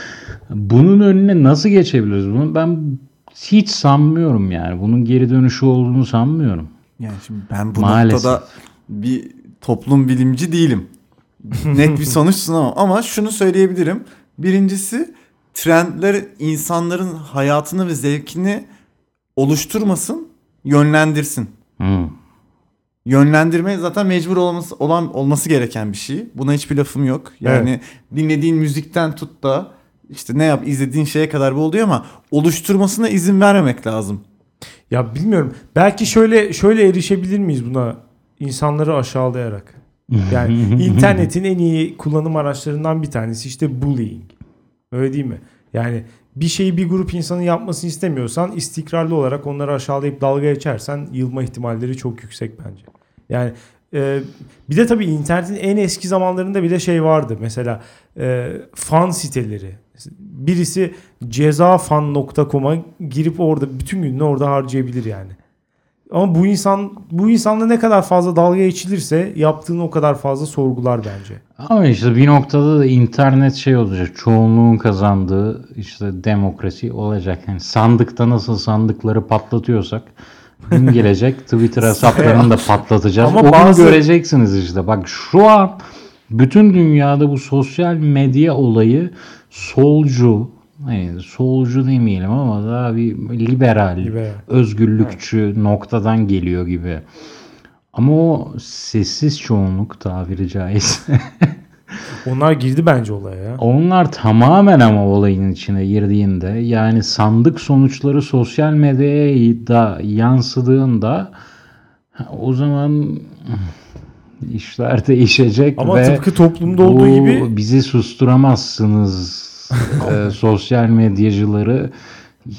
Bunun önüne nasıl geçebiliriz? Bunu ben hiç sanmıyorum yani. Bunun geri dönüşü olduğunu sanmıyorum. Yani şimdi ben bu Maalesef. noktada bir toplum bilimci değilim. Net bir sonuç sunamam ama şunu söyleyebilirim. Birincisi trendler insanların hayatını ve zevkini oluşturmasın, yönlendirsin. Hmm. Yönlendirme zaten mecbur olması olan olması gereken bir şey. Buna hiçbir lafım yok. Yani dinlediğin müzikten tut da işte ne yap izlediğin şeye kadar bu oluyor ama oluşturmasına izin vermemek lazım. Ya bilmiyorum. Belki şöyle şöyle erişebilir miyiz buna insanları aşağılayarak? Yani internetin en iyi kullanım araçlarından bir tanesi işte bullying. Öyle değil mi? Yani bir şeyi bir grup insanın yapmasını istemiyorsan istikrarlı olarak onları aşağılayıp dalga geçersen yılma ihtimalleri çok yüksek bence. Yani e, bir de tabii internetin en eski zamanlarında bir de şey vardı. Mesela e, fan siteleri. Birisi cezafan.com'a girip orada bütün gününü orada harcayabilir yani. Ama bu insan bu insanla ne kadar fazla dalga geçilirse yaptığını o kadar fazla sorgular bence. Ama işte bir noktada da internet şey olacak. Çoğunluğun kazandığı işte demokrasi olacak. Yani sandıkta nasıl sandıkları patlatıyorsak gün gelecek Twitter hesaplarını da patlatacağız. Ama Onu bazı- göreceksiniz işte. Bak şu an bütün dünyada bu sosyal medya olayı solcu hani solcu demeyelim ama daha bir liberal, Liberal. özgürlükçü noktadan geliyor gibi. Ama o sessiz çoğunluk tabiri caizse. Onlar girdi bence olaya ya. Onlar tamamen ama olayın içine girdiğinde yani sandık sonuçları sosyal medyaya da yansıdığında o zaman işler değişecek Ama ve tıpkı toplumda olduğu gibi bizi susturamazsınız e, sosyal medyacıları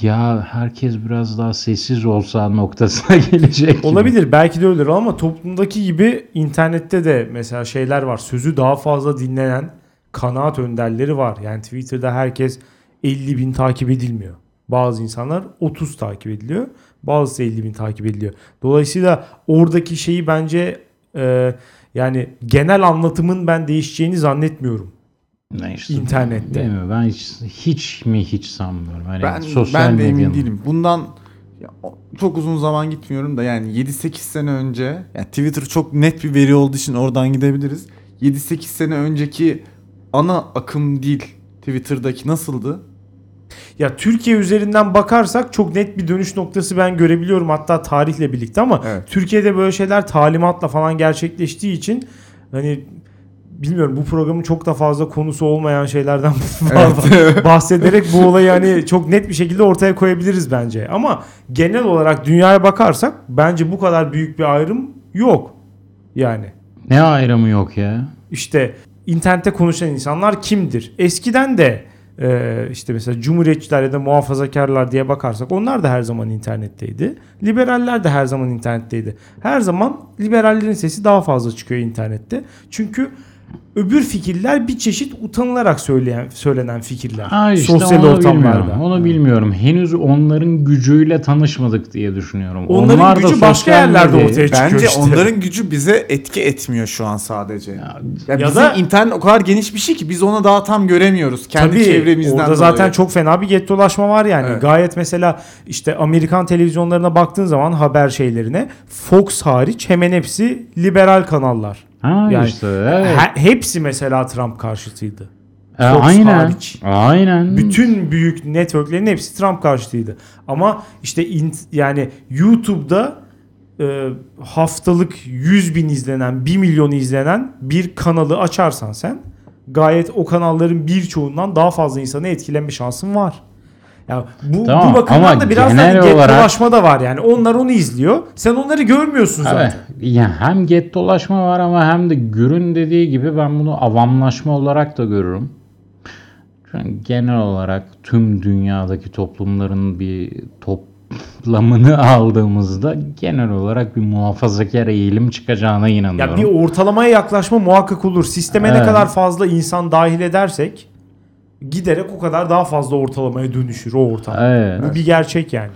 ya herkes biraz daha sessiz olsa noktasına gelecek. gibi. olabilir belki de öyledir ama toplumdaki gibi internette de mesela şeyler var. Sözü daha fazla dinlenen kanaat önderleri var. Yani Twitter'da herkes 50 bin takip edilmiyor. Bazı insanlar 30 takip ediliyor. Bazısı 50 bin takip ediliyor. Dolayısıyla oradaki şeyi bence e, yani genel anlatımın ben değişeceğini zannetmiyorum. Ne işte, İnternette. Bilmiyorum, ben hiç, hiç mi hiç sanmıyorum. Hani Ben, sosyal ben de emin medyanın- değilim. Bundan ya, çok uzun zaman gitmiyorum da yani 7-8 sene önce yani Twitter çok net bir veri olduğu için oradan gidebiliriz. 7-8 sene önceki ana akım dil Twitter'daki nasıldı? Ya Türkiye üzerinden bakarsak çok net bir dönüş noktası ben görebiliyorum hatta tarihle birlikte ama Evet. Türkiye'de böyle şeyler talimatla falan gerçekleştiği için hani bilmiyorum bu programın çok da fazla konusu olmayan şeylerden bahsederek bu olayı hani çok net bir şekilde ortaya koyabiliriz bence. Ama genel olarak dünyaya bakarsak bence bu kadar büyük bir ayrım yok. Yani Ne ayrımı yok ya? işte internette konuşan insanlar kimdir? Eskiden de e, işte mesela cumhuriyetçiler ya da muhafazakarlar diye bakarsak onlar da her zaman internetteydi. Liberaller de her zaman internetteydi. Her zaman liberallerin sesi daha fazla çıkıyor internette. Çünkü öbür fikirler bir çeşit utanılarak söyleyen söylenen fikirler. Ha işte sosyal onu ortamlarda. bilmiyorum. Onu bilmiyorum. Henüz onların gücüyle tanışmadık diye düşünüyorum. Onların Onlar da gücü başka sosyal yerlerde medya- ortaya çıkıyor Bence işte. onların gücü bize etki etmiyor şu an sadece. Ya, Ya bizim da- internet o kadar geniş bir şey ki biz onu daha tam göremiyoruz kendi Tabii çevremizden orada dolayı. zaten çok fena bir gettolaşma var yani. Evet. Gayet mesela işte Amerikan televizyonlarına baktığın zaman haber şeylerine Fox hariç hemen hepsi liberal kanallar. Ha Yani işte evet. He- hepsi mesela Trump karşıtıydı. E, Fox aynen. hariç. Aynen. Bütün büyük networklerin hepsi Trump karşıtıydı. Ama işte int- yani YouTube'da e, haftalık 100 bin izlenen, 1 milyon izlenen bir kanalı açarsan sen gayet o kanalların birçoğundan daha fazla insanı etkileme şansın var. Ya bu, Tamam, bu bakımdan da biraz da bir olarak- gettolaşma da var yani. Onlar onu izliyor. Sen onları görmüyorsun zaten. Evet. Ya hem get dolaşma var ama hem de Gür'ün dediği gibi ben bunu avamlaşma olarak da görürüm. Çünkü genel olarak tüm dünyadaki toplumların bir toplamını aldığımızda genel olarak bir muhafazakar eğilim çıkacağına Ya inanıyorum. bir ortalamaya yaklaşma muhakkak olur. Sisteme ne Evet. kadar fazla insan dahil edersek giderek o kadar daha fazla ortalamaya dönüşür o ortam. Evet. Bu bir gerçek yani.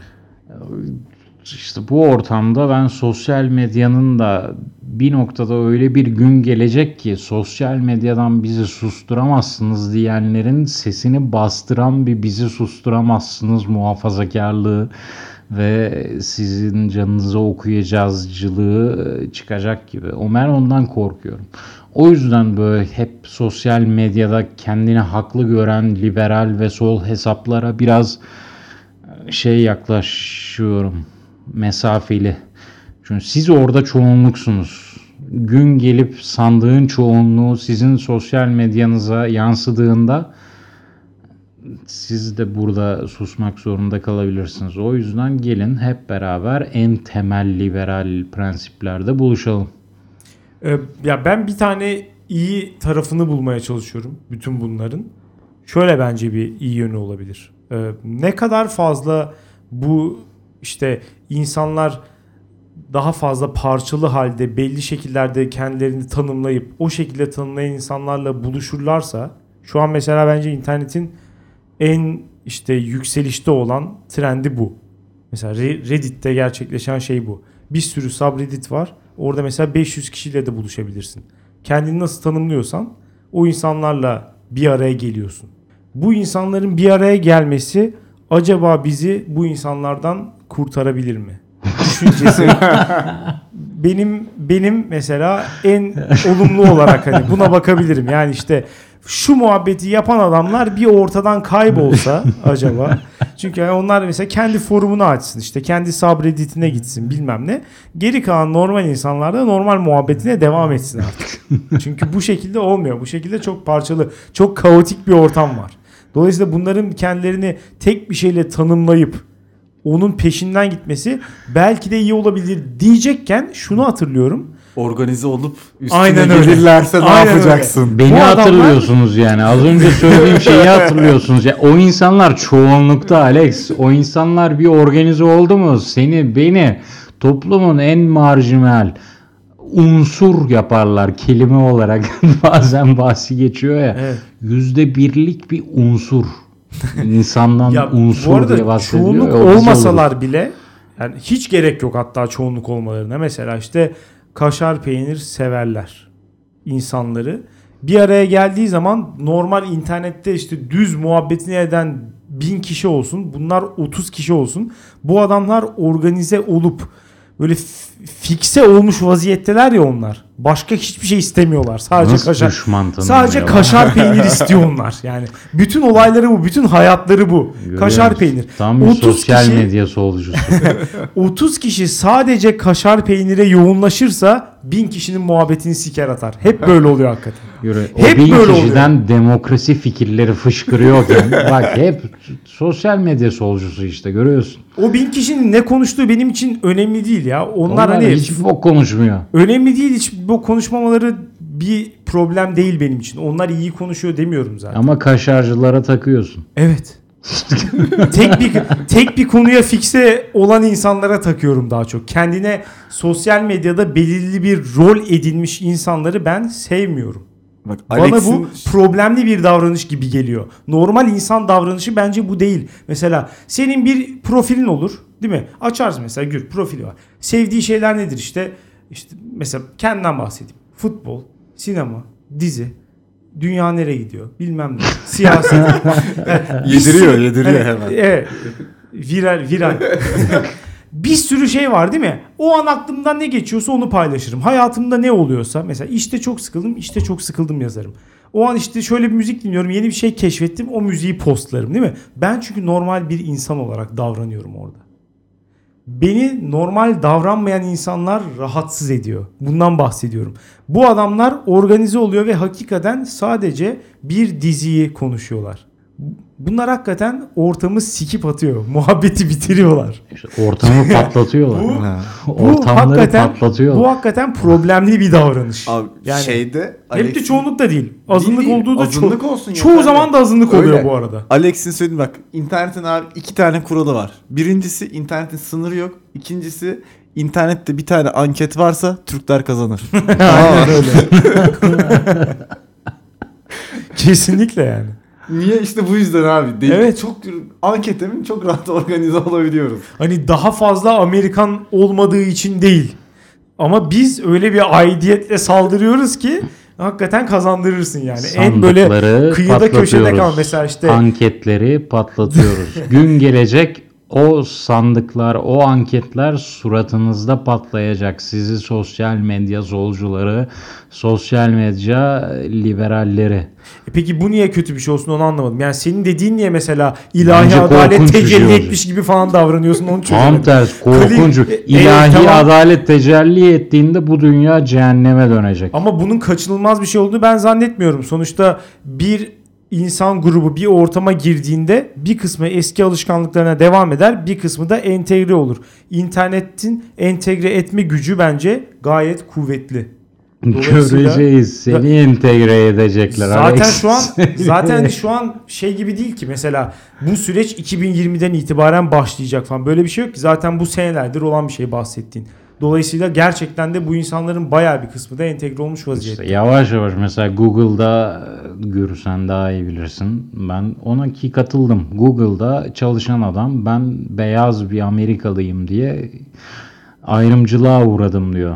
İşte bu ortamda ben sosyal medyanın da bir noktada öyle bir gün gelecek ki sosyal medyadan bizi susturamazsınız diyenlerin sesini bastıran bir bizi susturamazsınız muhafazakarlığı ve sizin canınıza okuyacağızcılığı çıkacak gibi. O ben ondan korkuyorum. O yüzden böyle hep sosyal medyada kendini haklı gören liberal ve sol hesaplara biraz şey yaklaşıyorum mesafeli. Çünkü siz orada çoğunluksunuz. Gün gelip sandığın çoğunluğu sizin sosyal medyanıza yansıdığında siz de burada susmak zorunda kalabilirsiniz. O yüzden gelin hep beraber en temel liberal prensiplerde buluşalım. Ee, ya ben bir tane iyi tarafını bulmaya çalışıyorum bütün bunların. Şöyle bence bir iyi yönü olabilir. Ee, ne kadar fazla bu işte insanlar daha fazla parçalı halde belli şekillerde kendilerini tanımlayıp o şekilde tanımlayan insanlarla buluşurlarsa şu an mesela bence internetin en işte yükselişte olan trendi bu. Mesela Re- Reddit'te gerçekleşen şey bu. Bir sürü subreddit var. Orada mesela 500 kişiyle de buluşabilirsin. Kendini nasıl tanımlıyorsan o insanlarla bir araya geliyorsun. Bu insanların bir araya gelmesi acaba bizi bu insanlardan kurtarabilir mi? Düşüncesi benim benim mesela en olumlu olarak hani buna bakabilirim. Yani işte şu muhabbeti yapan adamlar bir ortadan kaybolsa acaba. Çünkü yani onlar mesela kendi forumunu açsın işte kendi subredditine gitsin bilmem ne. Geri kalan normal insanlar da normal muhabbetine devam etsin artık. Çünkü bu şekilde olmuyor. Bu şekilde çok parçalı, çok kaotik bir ortam var. Dolayısıyla bunların kendilerini tek bir şeyle tanımlayıp onun peşinden gitmesi belki de iyi olabilir diyecekken şunu hatırlıyorum. Organize olup üstüne Aynen öyle. gelirlerse ne Aynen yapacaksın? Beni Bu adamlar- hatırlıyorsunuz yani. Az önce söylediğim şeyi hatırlıyorsunuz. Ya, o insanlar çoğunlukta Alex. O insanlar bir organize oldu mu? Seni, beni toplumun en marjinal unsur yaparlar kelime olarak. Bazen bahsi geçiyor ya. Evet. Yüzde birlik bir unsur. İnsandan Ya unsur bu arada diye bahsediliyor. çoğunluk ya, o biz olmasalar bile yani hiç gerek yok hatta çoğunluk olmalarına. Mesela işte kaşar peynir severler insanları bir araya geldiği zaman normal internette işte düz muhabbetini eden bin kişi olsun. Bunlar 30 kişi olsun. Bu adamlar organize olup böyle fikse olmuş vaziyetteler ya onlar. Başka hiçbir şey istemiyorlar. Sadece Nasıl kaşar. Sadece kaşar peynir istiyor onlar. Yani bütün olayları bu, bütün hayatları bu. Görüyor kaşar peynir. Tam bir 30 sosyal kişi- medya solcusu. 30 kişi sadece kaşar peynire yoğunlaşırsa bin kişinin muhabbetini siker atar. Hep böyle oluyor hakikaten. Yürü. O Hep bin böyle kişiden demokrasi fikirleri fışkırıyorken bak hep sosyal medya solcusu işte görüyorsun. O bin kişinin ne konuştuğu benim için önemli değil ya. Onlar, Onlar hani hiç bok konuşmuyor. önemli değil hiç bu konuşmamaları bir problem değil benim için. Onlar iyi konuşuyor demiyorum zaten. Ama kaşarcılara takıyorsun. Evet. tek bir tek bir konuya fikse olan insanlara takıyorum daha çok. Kendine sosyal medyada belirli bir rol edinmiş insanları ben sevmiyorum. Bak Bana Alex'in bu problemli bir davranış gibi geliyor. Normal insan davranışı bence bu değil. Mesela senin bir profilin olur, değil mi? Açarsın mesela Gür profili var. Sevdiği şeyler nedir işte? İşte mesela kendinden bahsedeyim. Futbol, sinema, dizi, dünya nereye gidiyor? Bilmem ne. Siyaset. Yani Yediriyor, yediriyor hani, hemen. Evet. Viral, viral. bir sürü şey var değil mi? O an aklımdan ne geçiyorsa onu paylaşırım. Hayatımda ne oluyorsa mesela işte çok sıkıldım, işte çok sıkıldım yazarım. O an işte şöyle bir müzik dinliyorum, yeni bir şey keşfettim, o müziği postlarım değil mi? Ben çünkü normal bir insan olarak davranıyorum orada. Beni normal davranmayan insanlar rahatsız ediyor. Bundan bahsediyorum. Bu adamlar organize oluyor ve hakikaten sadece bir diziyi konuşuyorlar. Bunlar hakikaten ortamı sikip atıyor. Muhabbeti bitiriyorlar. İşte ortamı patlatıyorlar. Bu- Ha. Ortamları hakikaten- patlatıyorlar. Bu hakikaten problemli bir davranış. Abi Yani şeyde Hep de çoğunluk da değil. Azınlık Değil, değil. olduğu da Azınlık ço- olsun çoğu yeterli. zaman da azınlık oluyor Öyle. bu arada. Alex'in söylediği bak internetin abi iki tane kuralı var. Birincisi internetin sınırı yok. İkincisi internette bir tane anket varsa Türkler kazanır. Aynen öyle. Kesinlikle yani. Niye işte bu yüzden abi. Değil. Evet. Çok ankete mi çok rahat organize olabiliyoruz. Hani daha fazla Amerikan olmadığı için değil. Ama biz öyle bir aidiyetle saldırıyoruz ki hakikaten kazandırırsın yani. en böyle Sandıkları kıyıda köşede patlatıyoruz. kal mesela işte Anketleri patlatıyoruz. Gün gelecek o sandıklar, o anketler suratınızda patlayacak. Sizi sosyal medya solcuları, sosyal medya liberalleri. E Peki bu niye kötü bir şey olsun onu anlamadım. Yani senin dediğin niye mesela ilahi Bence adalet korkunç şey tecelli olacak. etmiş gibi falan davranıyorsun onu Tam çözemedim. ters korkunç. Kli- e, İlahi evet, tamam. adalet tecelli ettiğinde bu dünya cehenneme dönecek. Ama bunun kaçınılmaz bir şey olduğunu ben zannetmiyorum. Sonuçta bir insan grubu bir ortama girdiğinde bir kısmı eski alışkanlıklarına devam eder, bir kısmı da entegre olur. İnternetin entegre etme gücü bence gayet kuvvetli. Göreceğiz. Seni entegre edecekler. Zaten Alex. şu an zaten şu an şey gibi değil ki mesela bu süreç 2020'den itibaren başlayacak falan. Böyle bir şey yok ki. Zaten bu senelerdir olan bir şey bahsettiğin. Dolayısıyla gerçekten de bu insanların bayağı bir kısmı da entegre olmuş vaziyette. İşte yavaş yavaş mesela Google'da Gür sen daha iyi bilirsin. Ben ona ki katıldım. Google'da çalışan adam ben beyaz bir Amerikalıyım diye ayrımcılığa uğradım diyor.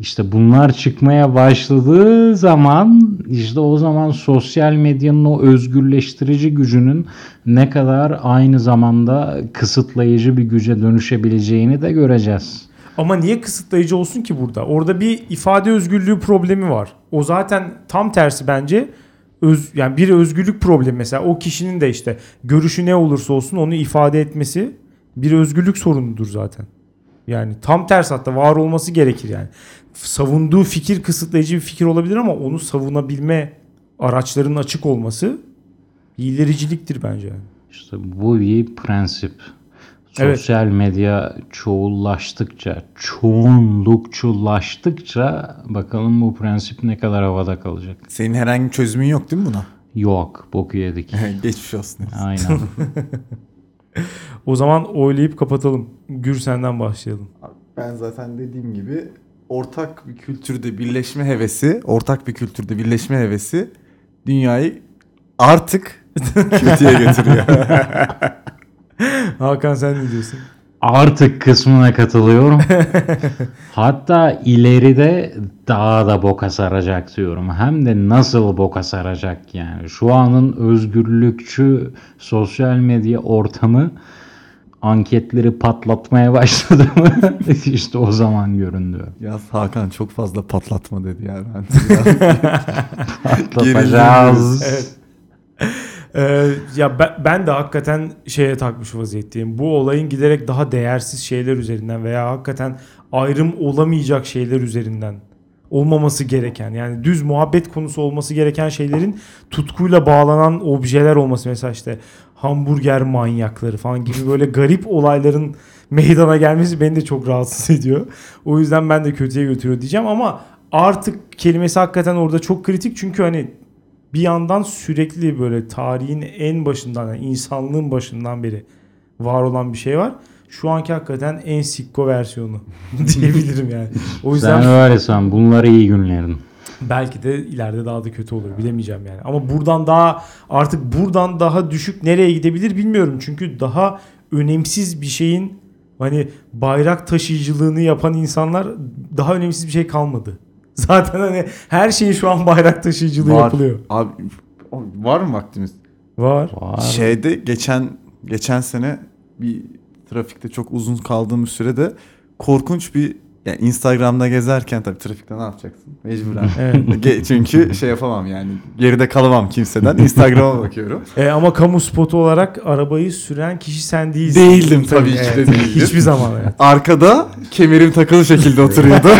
İşte bunlar çıkmaya başladığı zaman işte o zaman sosyal medyanın o özgürleştirici gücünün ne kadar aynı zamanda kısıtlayıcı bir güce dönüşebileceğini de göreceğiz. Ama niye kısıtlayıcı olsun ki burada? Orada bir ifade özgürlüğü problemi var. O zaten tam tersi bence. Öz, yani bir özgürlük problemi mesela o kişinin de işte görüşü ne olursa olsun onu ifade etmesi bir özgürlük sorunudur zaten. Yani tam tersi hatta var olması gerekir yani. Savunduğu fikir kısıtlayıcı bir fikir olabilir ama onu savunabilme araçlarının açık olması ilericiliktir bence. yani. İşte bu bir prensip. Evet. Sosyal medya çoğullaştıkça, çoğunlukçulaştıkça bakalım bu prensip ne kadar havada kalacak. Senin herhangi bir çözümün yok değil mi buna? Yok, boku yedik. Geçmiş olsun. Aynen. O zaman oylayıp kapatalım. Gür senden başlayalım. Ben zaten dediğim gibi ortak bir kültürde birleşme hevesi, ortak bir kültürde birleşme hevesi dünyayı artık kötüye götürüyor. Hakan sen ne diyorsun? artık kısmına katılıyorum. Hatta ileride daha da boka saracak diyorum. Hem de nasıl boka saracak yani. Şu anın özgürlükçü sosyal medya ortamı anketleri patlatmaya başladı mı? işte o zaman göründü. Ya Hakan çok fazla patlatma dedi ya. Ben Patlatacağız. Evet. Ee, ya ben, ben de hakikaten şeye takmış vaziyetteyim. Bu olayın giderek daha değersiz şeyler üzerinden veya hakikaten ayrım olamayacak şeyler üzerinden olmaması gereken yani düz muhabbet konusu olması gereken şeylerin tutkuyla bağlanan objeler olması mesela işte hamburger manyakları falan gibi böyle garip olayların meydana gelmesi beni de çok rahatsız ediyor. O yüzden ben de kötüye götürüyor diyeceğim ama artık kelimesi hakikaten orada çok kritik çünkü hani bir yandan sürekli böyle tarihin en başından yani insanlığın başından beri var olan bir şey var. Şu anki hakikaten en sikko versiyonu diyebilirim yani. O yüzden Sen öyle san. Bunlar iyi günlerin. belki de ileride daha da kötü olur bilemeyeceğim yani. Ama buradan daha artık buradan daha düşük nereye gidebilir bilmiyorum. Çünkü daha önemsiz bir şeyin hani bayrak taşıyıcılığını yapan insanlar daha önemsiz bir şey kalmadı. Zaten hani her şeyin şu an bayrak taşıyıcılığı var. yapılıyor. Abi var mı vaktimiz? Var. Var. Şeyde geçen geçen sene bir trafikte çok uzun kaldığım bir sürede korkunç bir yani Instagram'da gezerken tabii trafikte ne yapacaksın? Mecburen. Evet. Çünkü şey yapamam yani geride kalamam kimseden. Instagram'a bakıyorum. E, ama kamu spotu olarak arabayı süren kişi sen değilsin. Değildim tabii ki de değildim. Hiçbir zaman evet. Arkada kemerim takılı şekilde oturuyordu.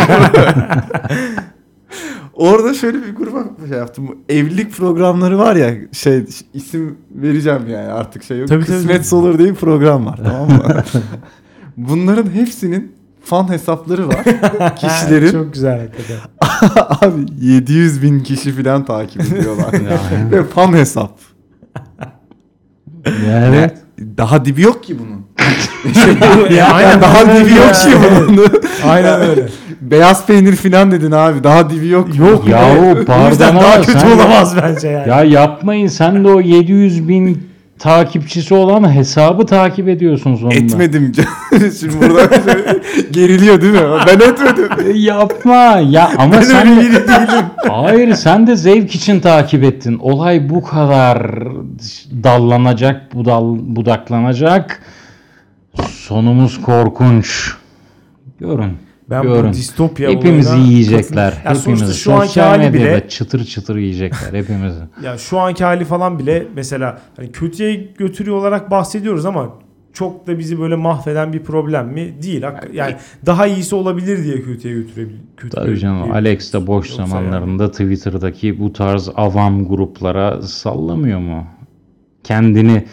Orada şöyle bir gruba şey yaptım. Evlilik programları var ya şey isim vereceğim yani artık şey yok. Tabii, tabii. Kısmetse olur diye bir program var tamam mı? Bunların hepsinin fan hesapları var. Kişilerin Çok güzel hakikaten. abi 700 bin kişi falan takip ediyorlar. Yani. Ve fan hesap. Evet. Daha dibi yok ki bunun. Ya, aynen daha dibi ya. yok ki bunun. Aynen öyle. Beyaz peynir falan dedin abi. Daha dibi yok. Yok Yahu O yüzden pardon daha kötü olamaz bence yani. Ya yapmayın sen de o 700 bin takipçisi olan hesabı takip ediyorsun sonunda. Etmedim. Şimdi burada şey geriliyor değil mi? Ben etmedim. E, Yapma ya ama Ben sen öyle de- değilim. Hayır sen de zevk için takip ettin. Olay bu kadar dallanacak, budal, budaklanacak. Sonumuz korkunç. Görün. Ben görün. bu distopya Hepimizi olayına yiyecekler. Ya sonuçta Hepimizi. şu anki Sosyal hali medyada bile çıtır çıtır yiyecekler hepimizi. ya şu anki hali falan bile mesela hani kötüye götürüyor olarak bahsediyoruz ama çok da bizi böyle mahveden bir problem mi? Değil. Yani daha iyisi olabilir diye kötüye götürebilir. Tabii canım Alex de boş Yoksa zamanlarında Twitter'daki bu tarz avam gruplara sallamıyor mu? Kendini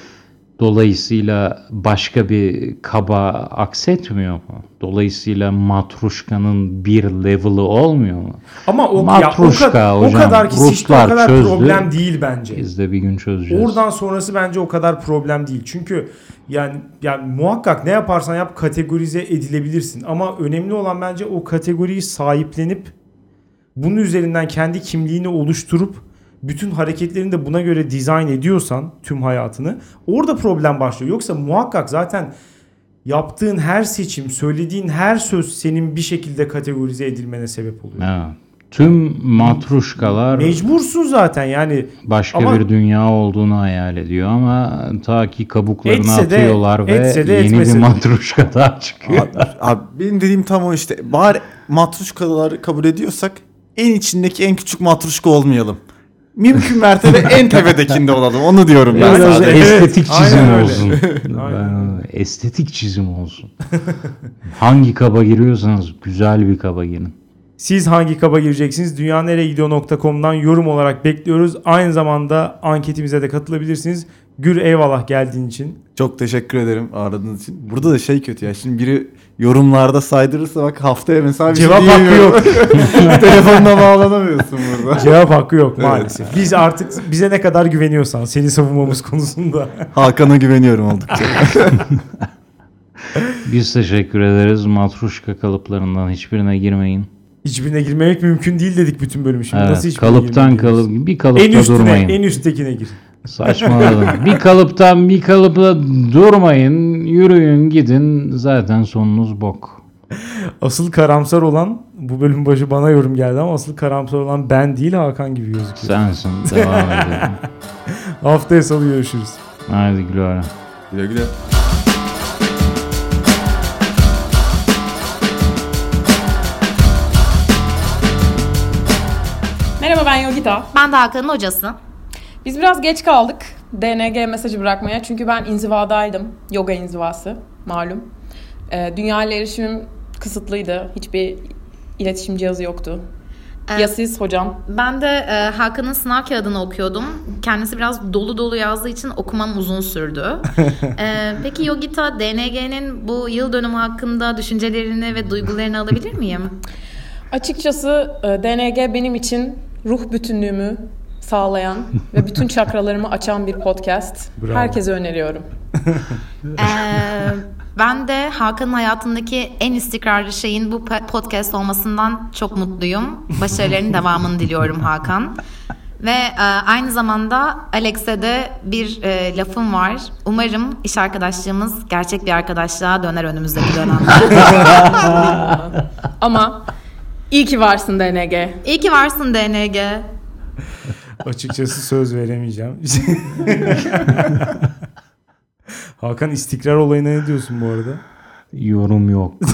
dolayısıyla başka bir kaba aksetmiyor mu? Dolayısıyla matruşkanın bir level'ı olmuyor mu? Ama o, ya, o, Matruşka kadar, o hocam, kadar ki işte o Ruslar kadar çözdü. problem değil bence. Biz de bir gün çözeceğiz. Oradan sonrası bence o kadar problem değil. Çünkü yani yani muhakkak ne yaparsan yap kategorize edilebilirsin ama önemli olan bence o kategoriyi sahiplenip bunun üzerinden kendi kimliğini oluşturup bütün hareketlerini de buna göre dizayn ediyorsan tüm hayatını orada problem başlıyor. Yoksa muhakkak zaten yaptığın her seçim, söylediğin her söz senin bir şekilde kategorize edilmene sebep oluyor. Ha. Tüm matruşkalar Mecbursun zaten yani başka Ama- bir dünya olduğunu hayal ediyor ama ta ki kabuklarını Etse de- atıyorlar ve etse de yeni bir de. matruşka daha çıkıyor. Abi, abi benim dediğim tam o işte. Bari matruşkaları kabul ediyorsak en içindeki en küçük matruşka olmayalım. Mümkün mertebe en tepedekinde olalım. Onu diyorum ben Biraz sadece. estetik aynen çizim öyle. olsun. Aynen estetik çizim olsun. Hangi kaba giriyorsanız güzel bir kaba girin. Siz hangi kaba gireceksiniz? Dünyanereyegidiyor.com'dan yorum olarak bekliyoruz. Aynı zamanda anketimize de katılabilirsiniz. Gür eyvallah geldiğin için. Çok teşekkür ederim aradığınız için. Burada da şey kötü ya. Şimdi biri yorumlarda saydırırsa bak haftaya mesela bir Cevap şey hakkı diyemiyorum. Telefonla bağlanamıyorsun burada. Cevap hakkı yok maalesef. Biz artık bize ne kadar güveniyorsan seni savunmamız konusunda. Hakan'a güveniyorum oldukça. Biz teşekkür ederiz. Matruşka kalıplarından hiçbirine girmeyin. Hiçbirine girmemek mümkün değil dedik bütün bölümü. Şimdi Evet, nasıl kalıptan kalıp bir En kalıpta üstüne, durmayın. en üsttekine gir. Saçmaladım. bir kalıptan bir kalıpla durmayın. Yürüyün gidin. Zaten sonunuz bok. Asıl karamsar olan bu bölüm başı bana yorum geldi ama asıl karamsar olan ben değil Hakan gibi gözüküyor. Sensin. Devam edelim. Haftaya salı görüşürüz. Haydi güle Güle güle. Merhaba ben Yogita. Ben de Hakan'ın hocası. Biz biraz geç kaldık DNG mesajı bırakmaya. Çünkü ben inzivadaydım. Yoga inzivası malum. Ee, dünya ile erişimim kısıtlıydı. Hiçbir iletişim cihazı yoktu. Ee, Ya siz hocam? Ben de e, Hakan'ın sınav kağıdını okuyordum. Kendisi biraz dolu dolu yazdığı için okumam uzun sürdü. Ee, peki Yogita, DNG'nin bu yıl dönümü hakkında düşüncelerini ve duygularını alabilir miyim? Açıkçası e, DNG benim için ruh bütünlüğümü sağlayan ve bütün çakralarımı açan bir podcast. Bravo. Herkese öneriyorum. Ee, ben de Hakan'ın hayatındaki en istikrarlı şeyin bu podcast olmasından çok mutluyum. Başarılarının devamını diliyorum Hakan. Ve e, aynı zamanda Alex'e de bir e, lafım var. Umarım iş arkadaşlığımız gerçek bir arkadaşlığa döner önümüzdeki dönemde. Ama iyi ki varsın DNG. İyi ki varsın DNG. Açıkçası söz veremeyeceğim. Hakan istikrar olayına ne diyorsun bu arada? Yorum yok.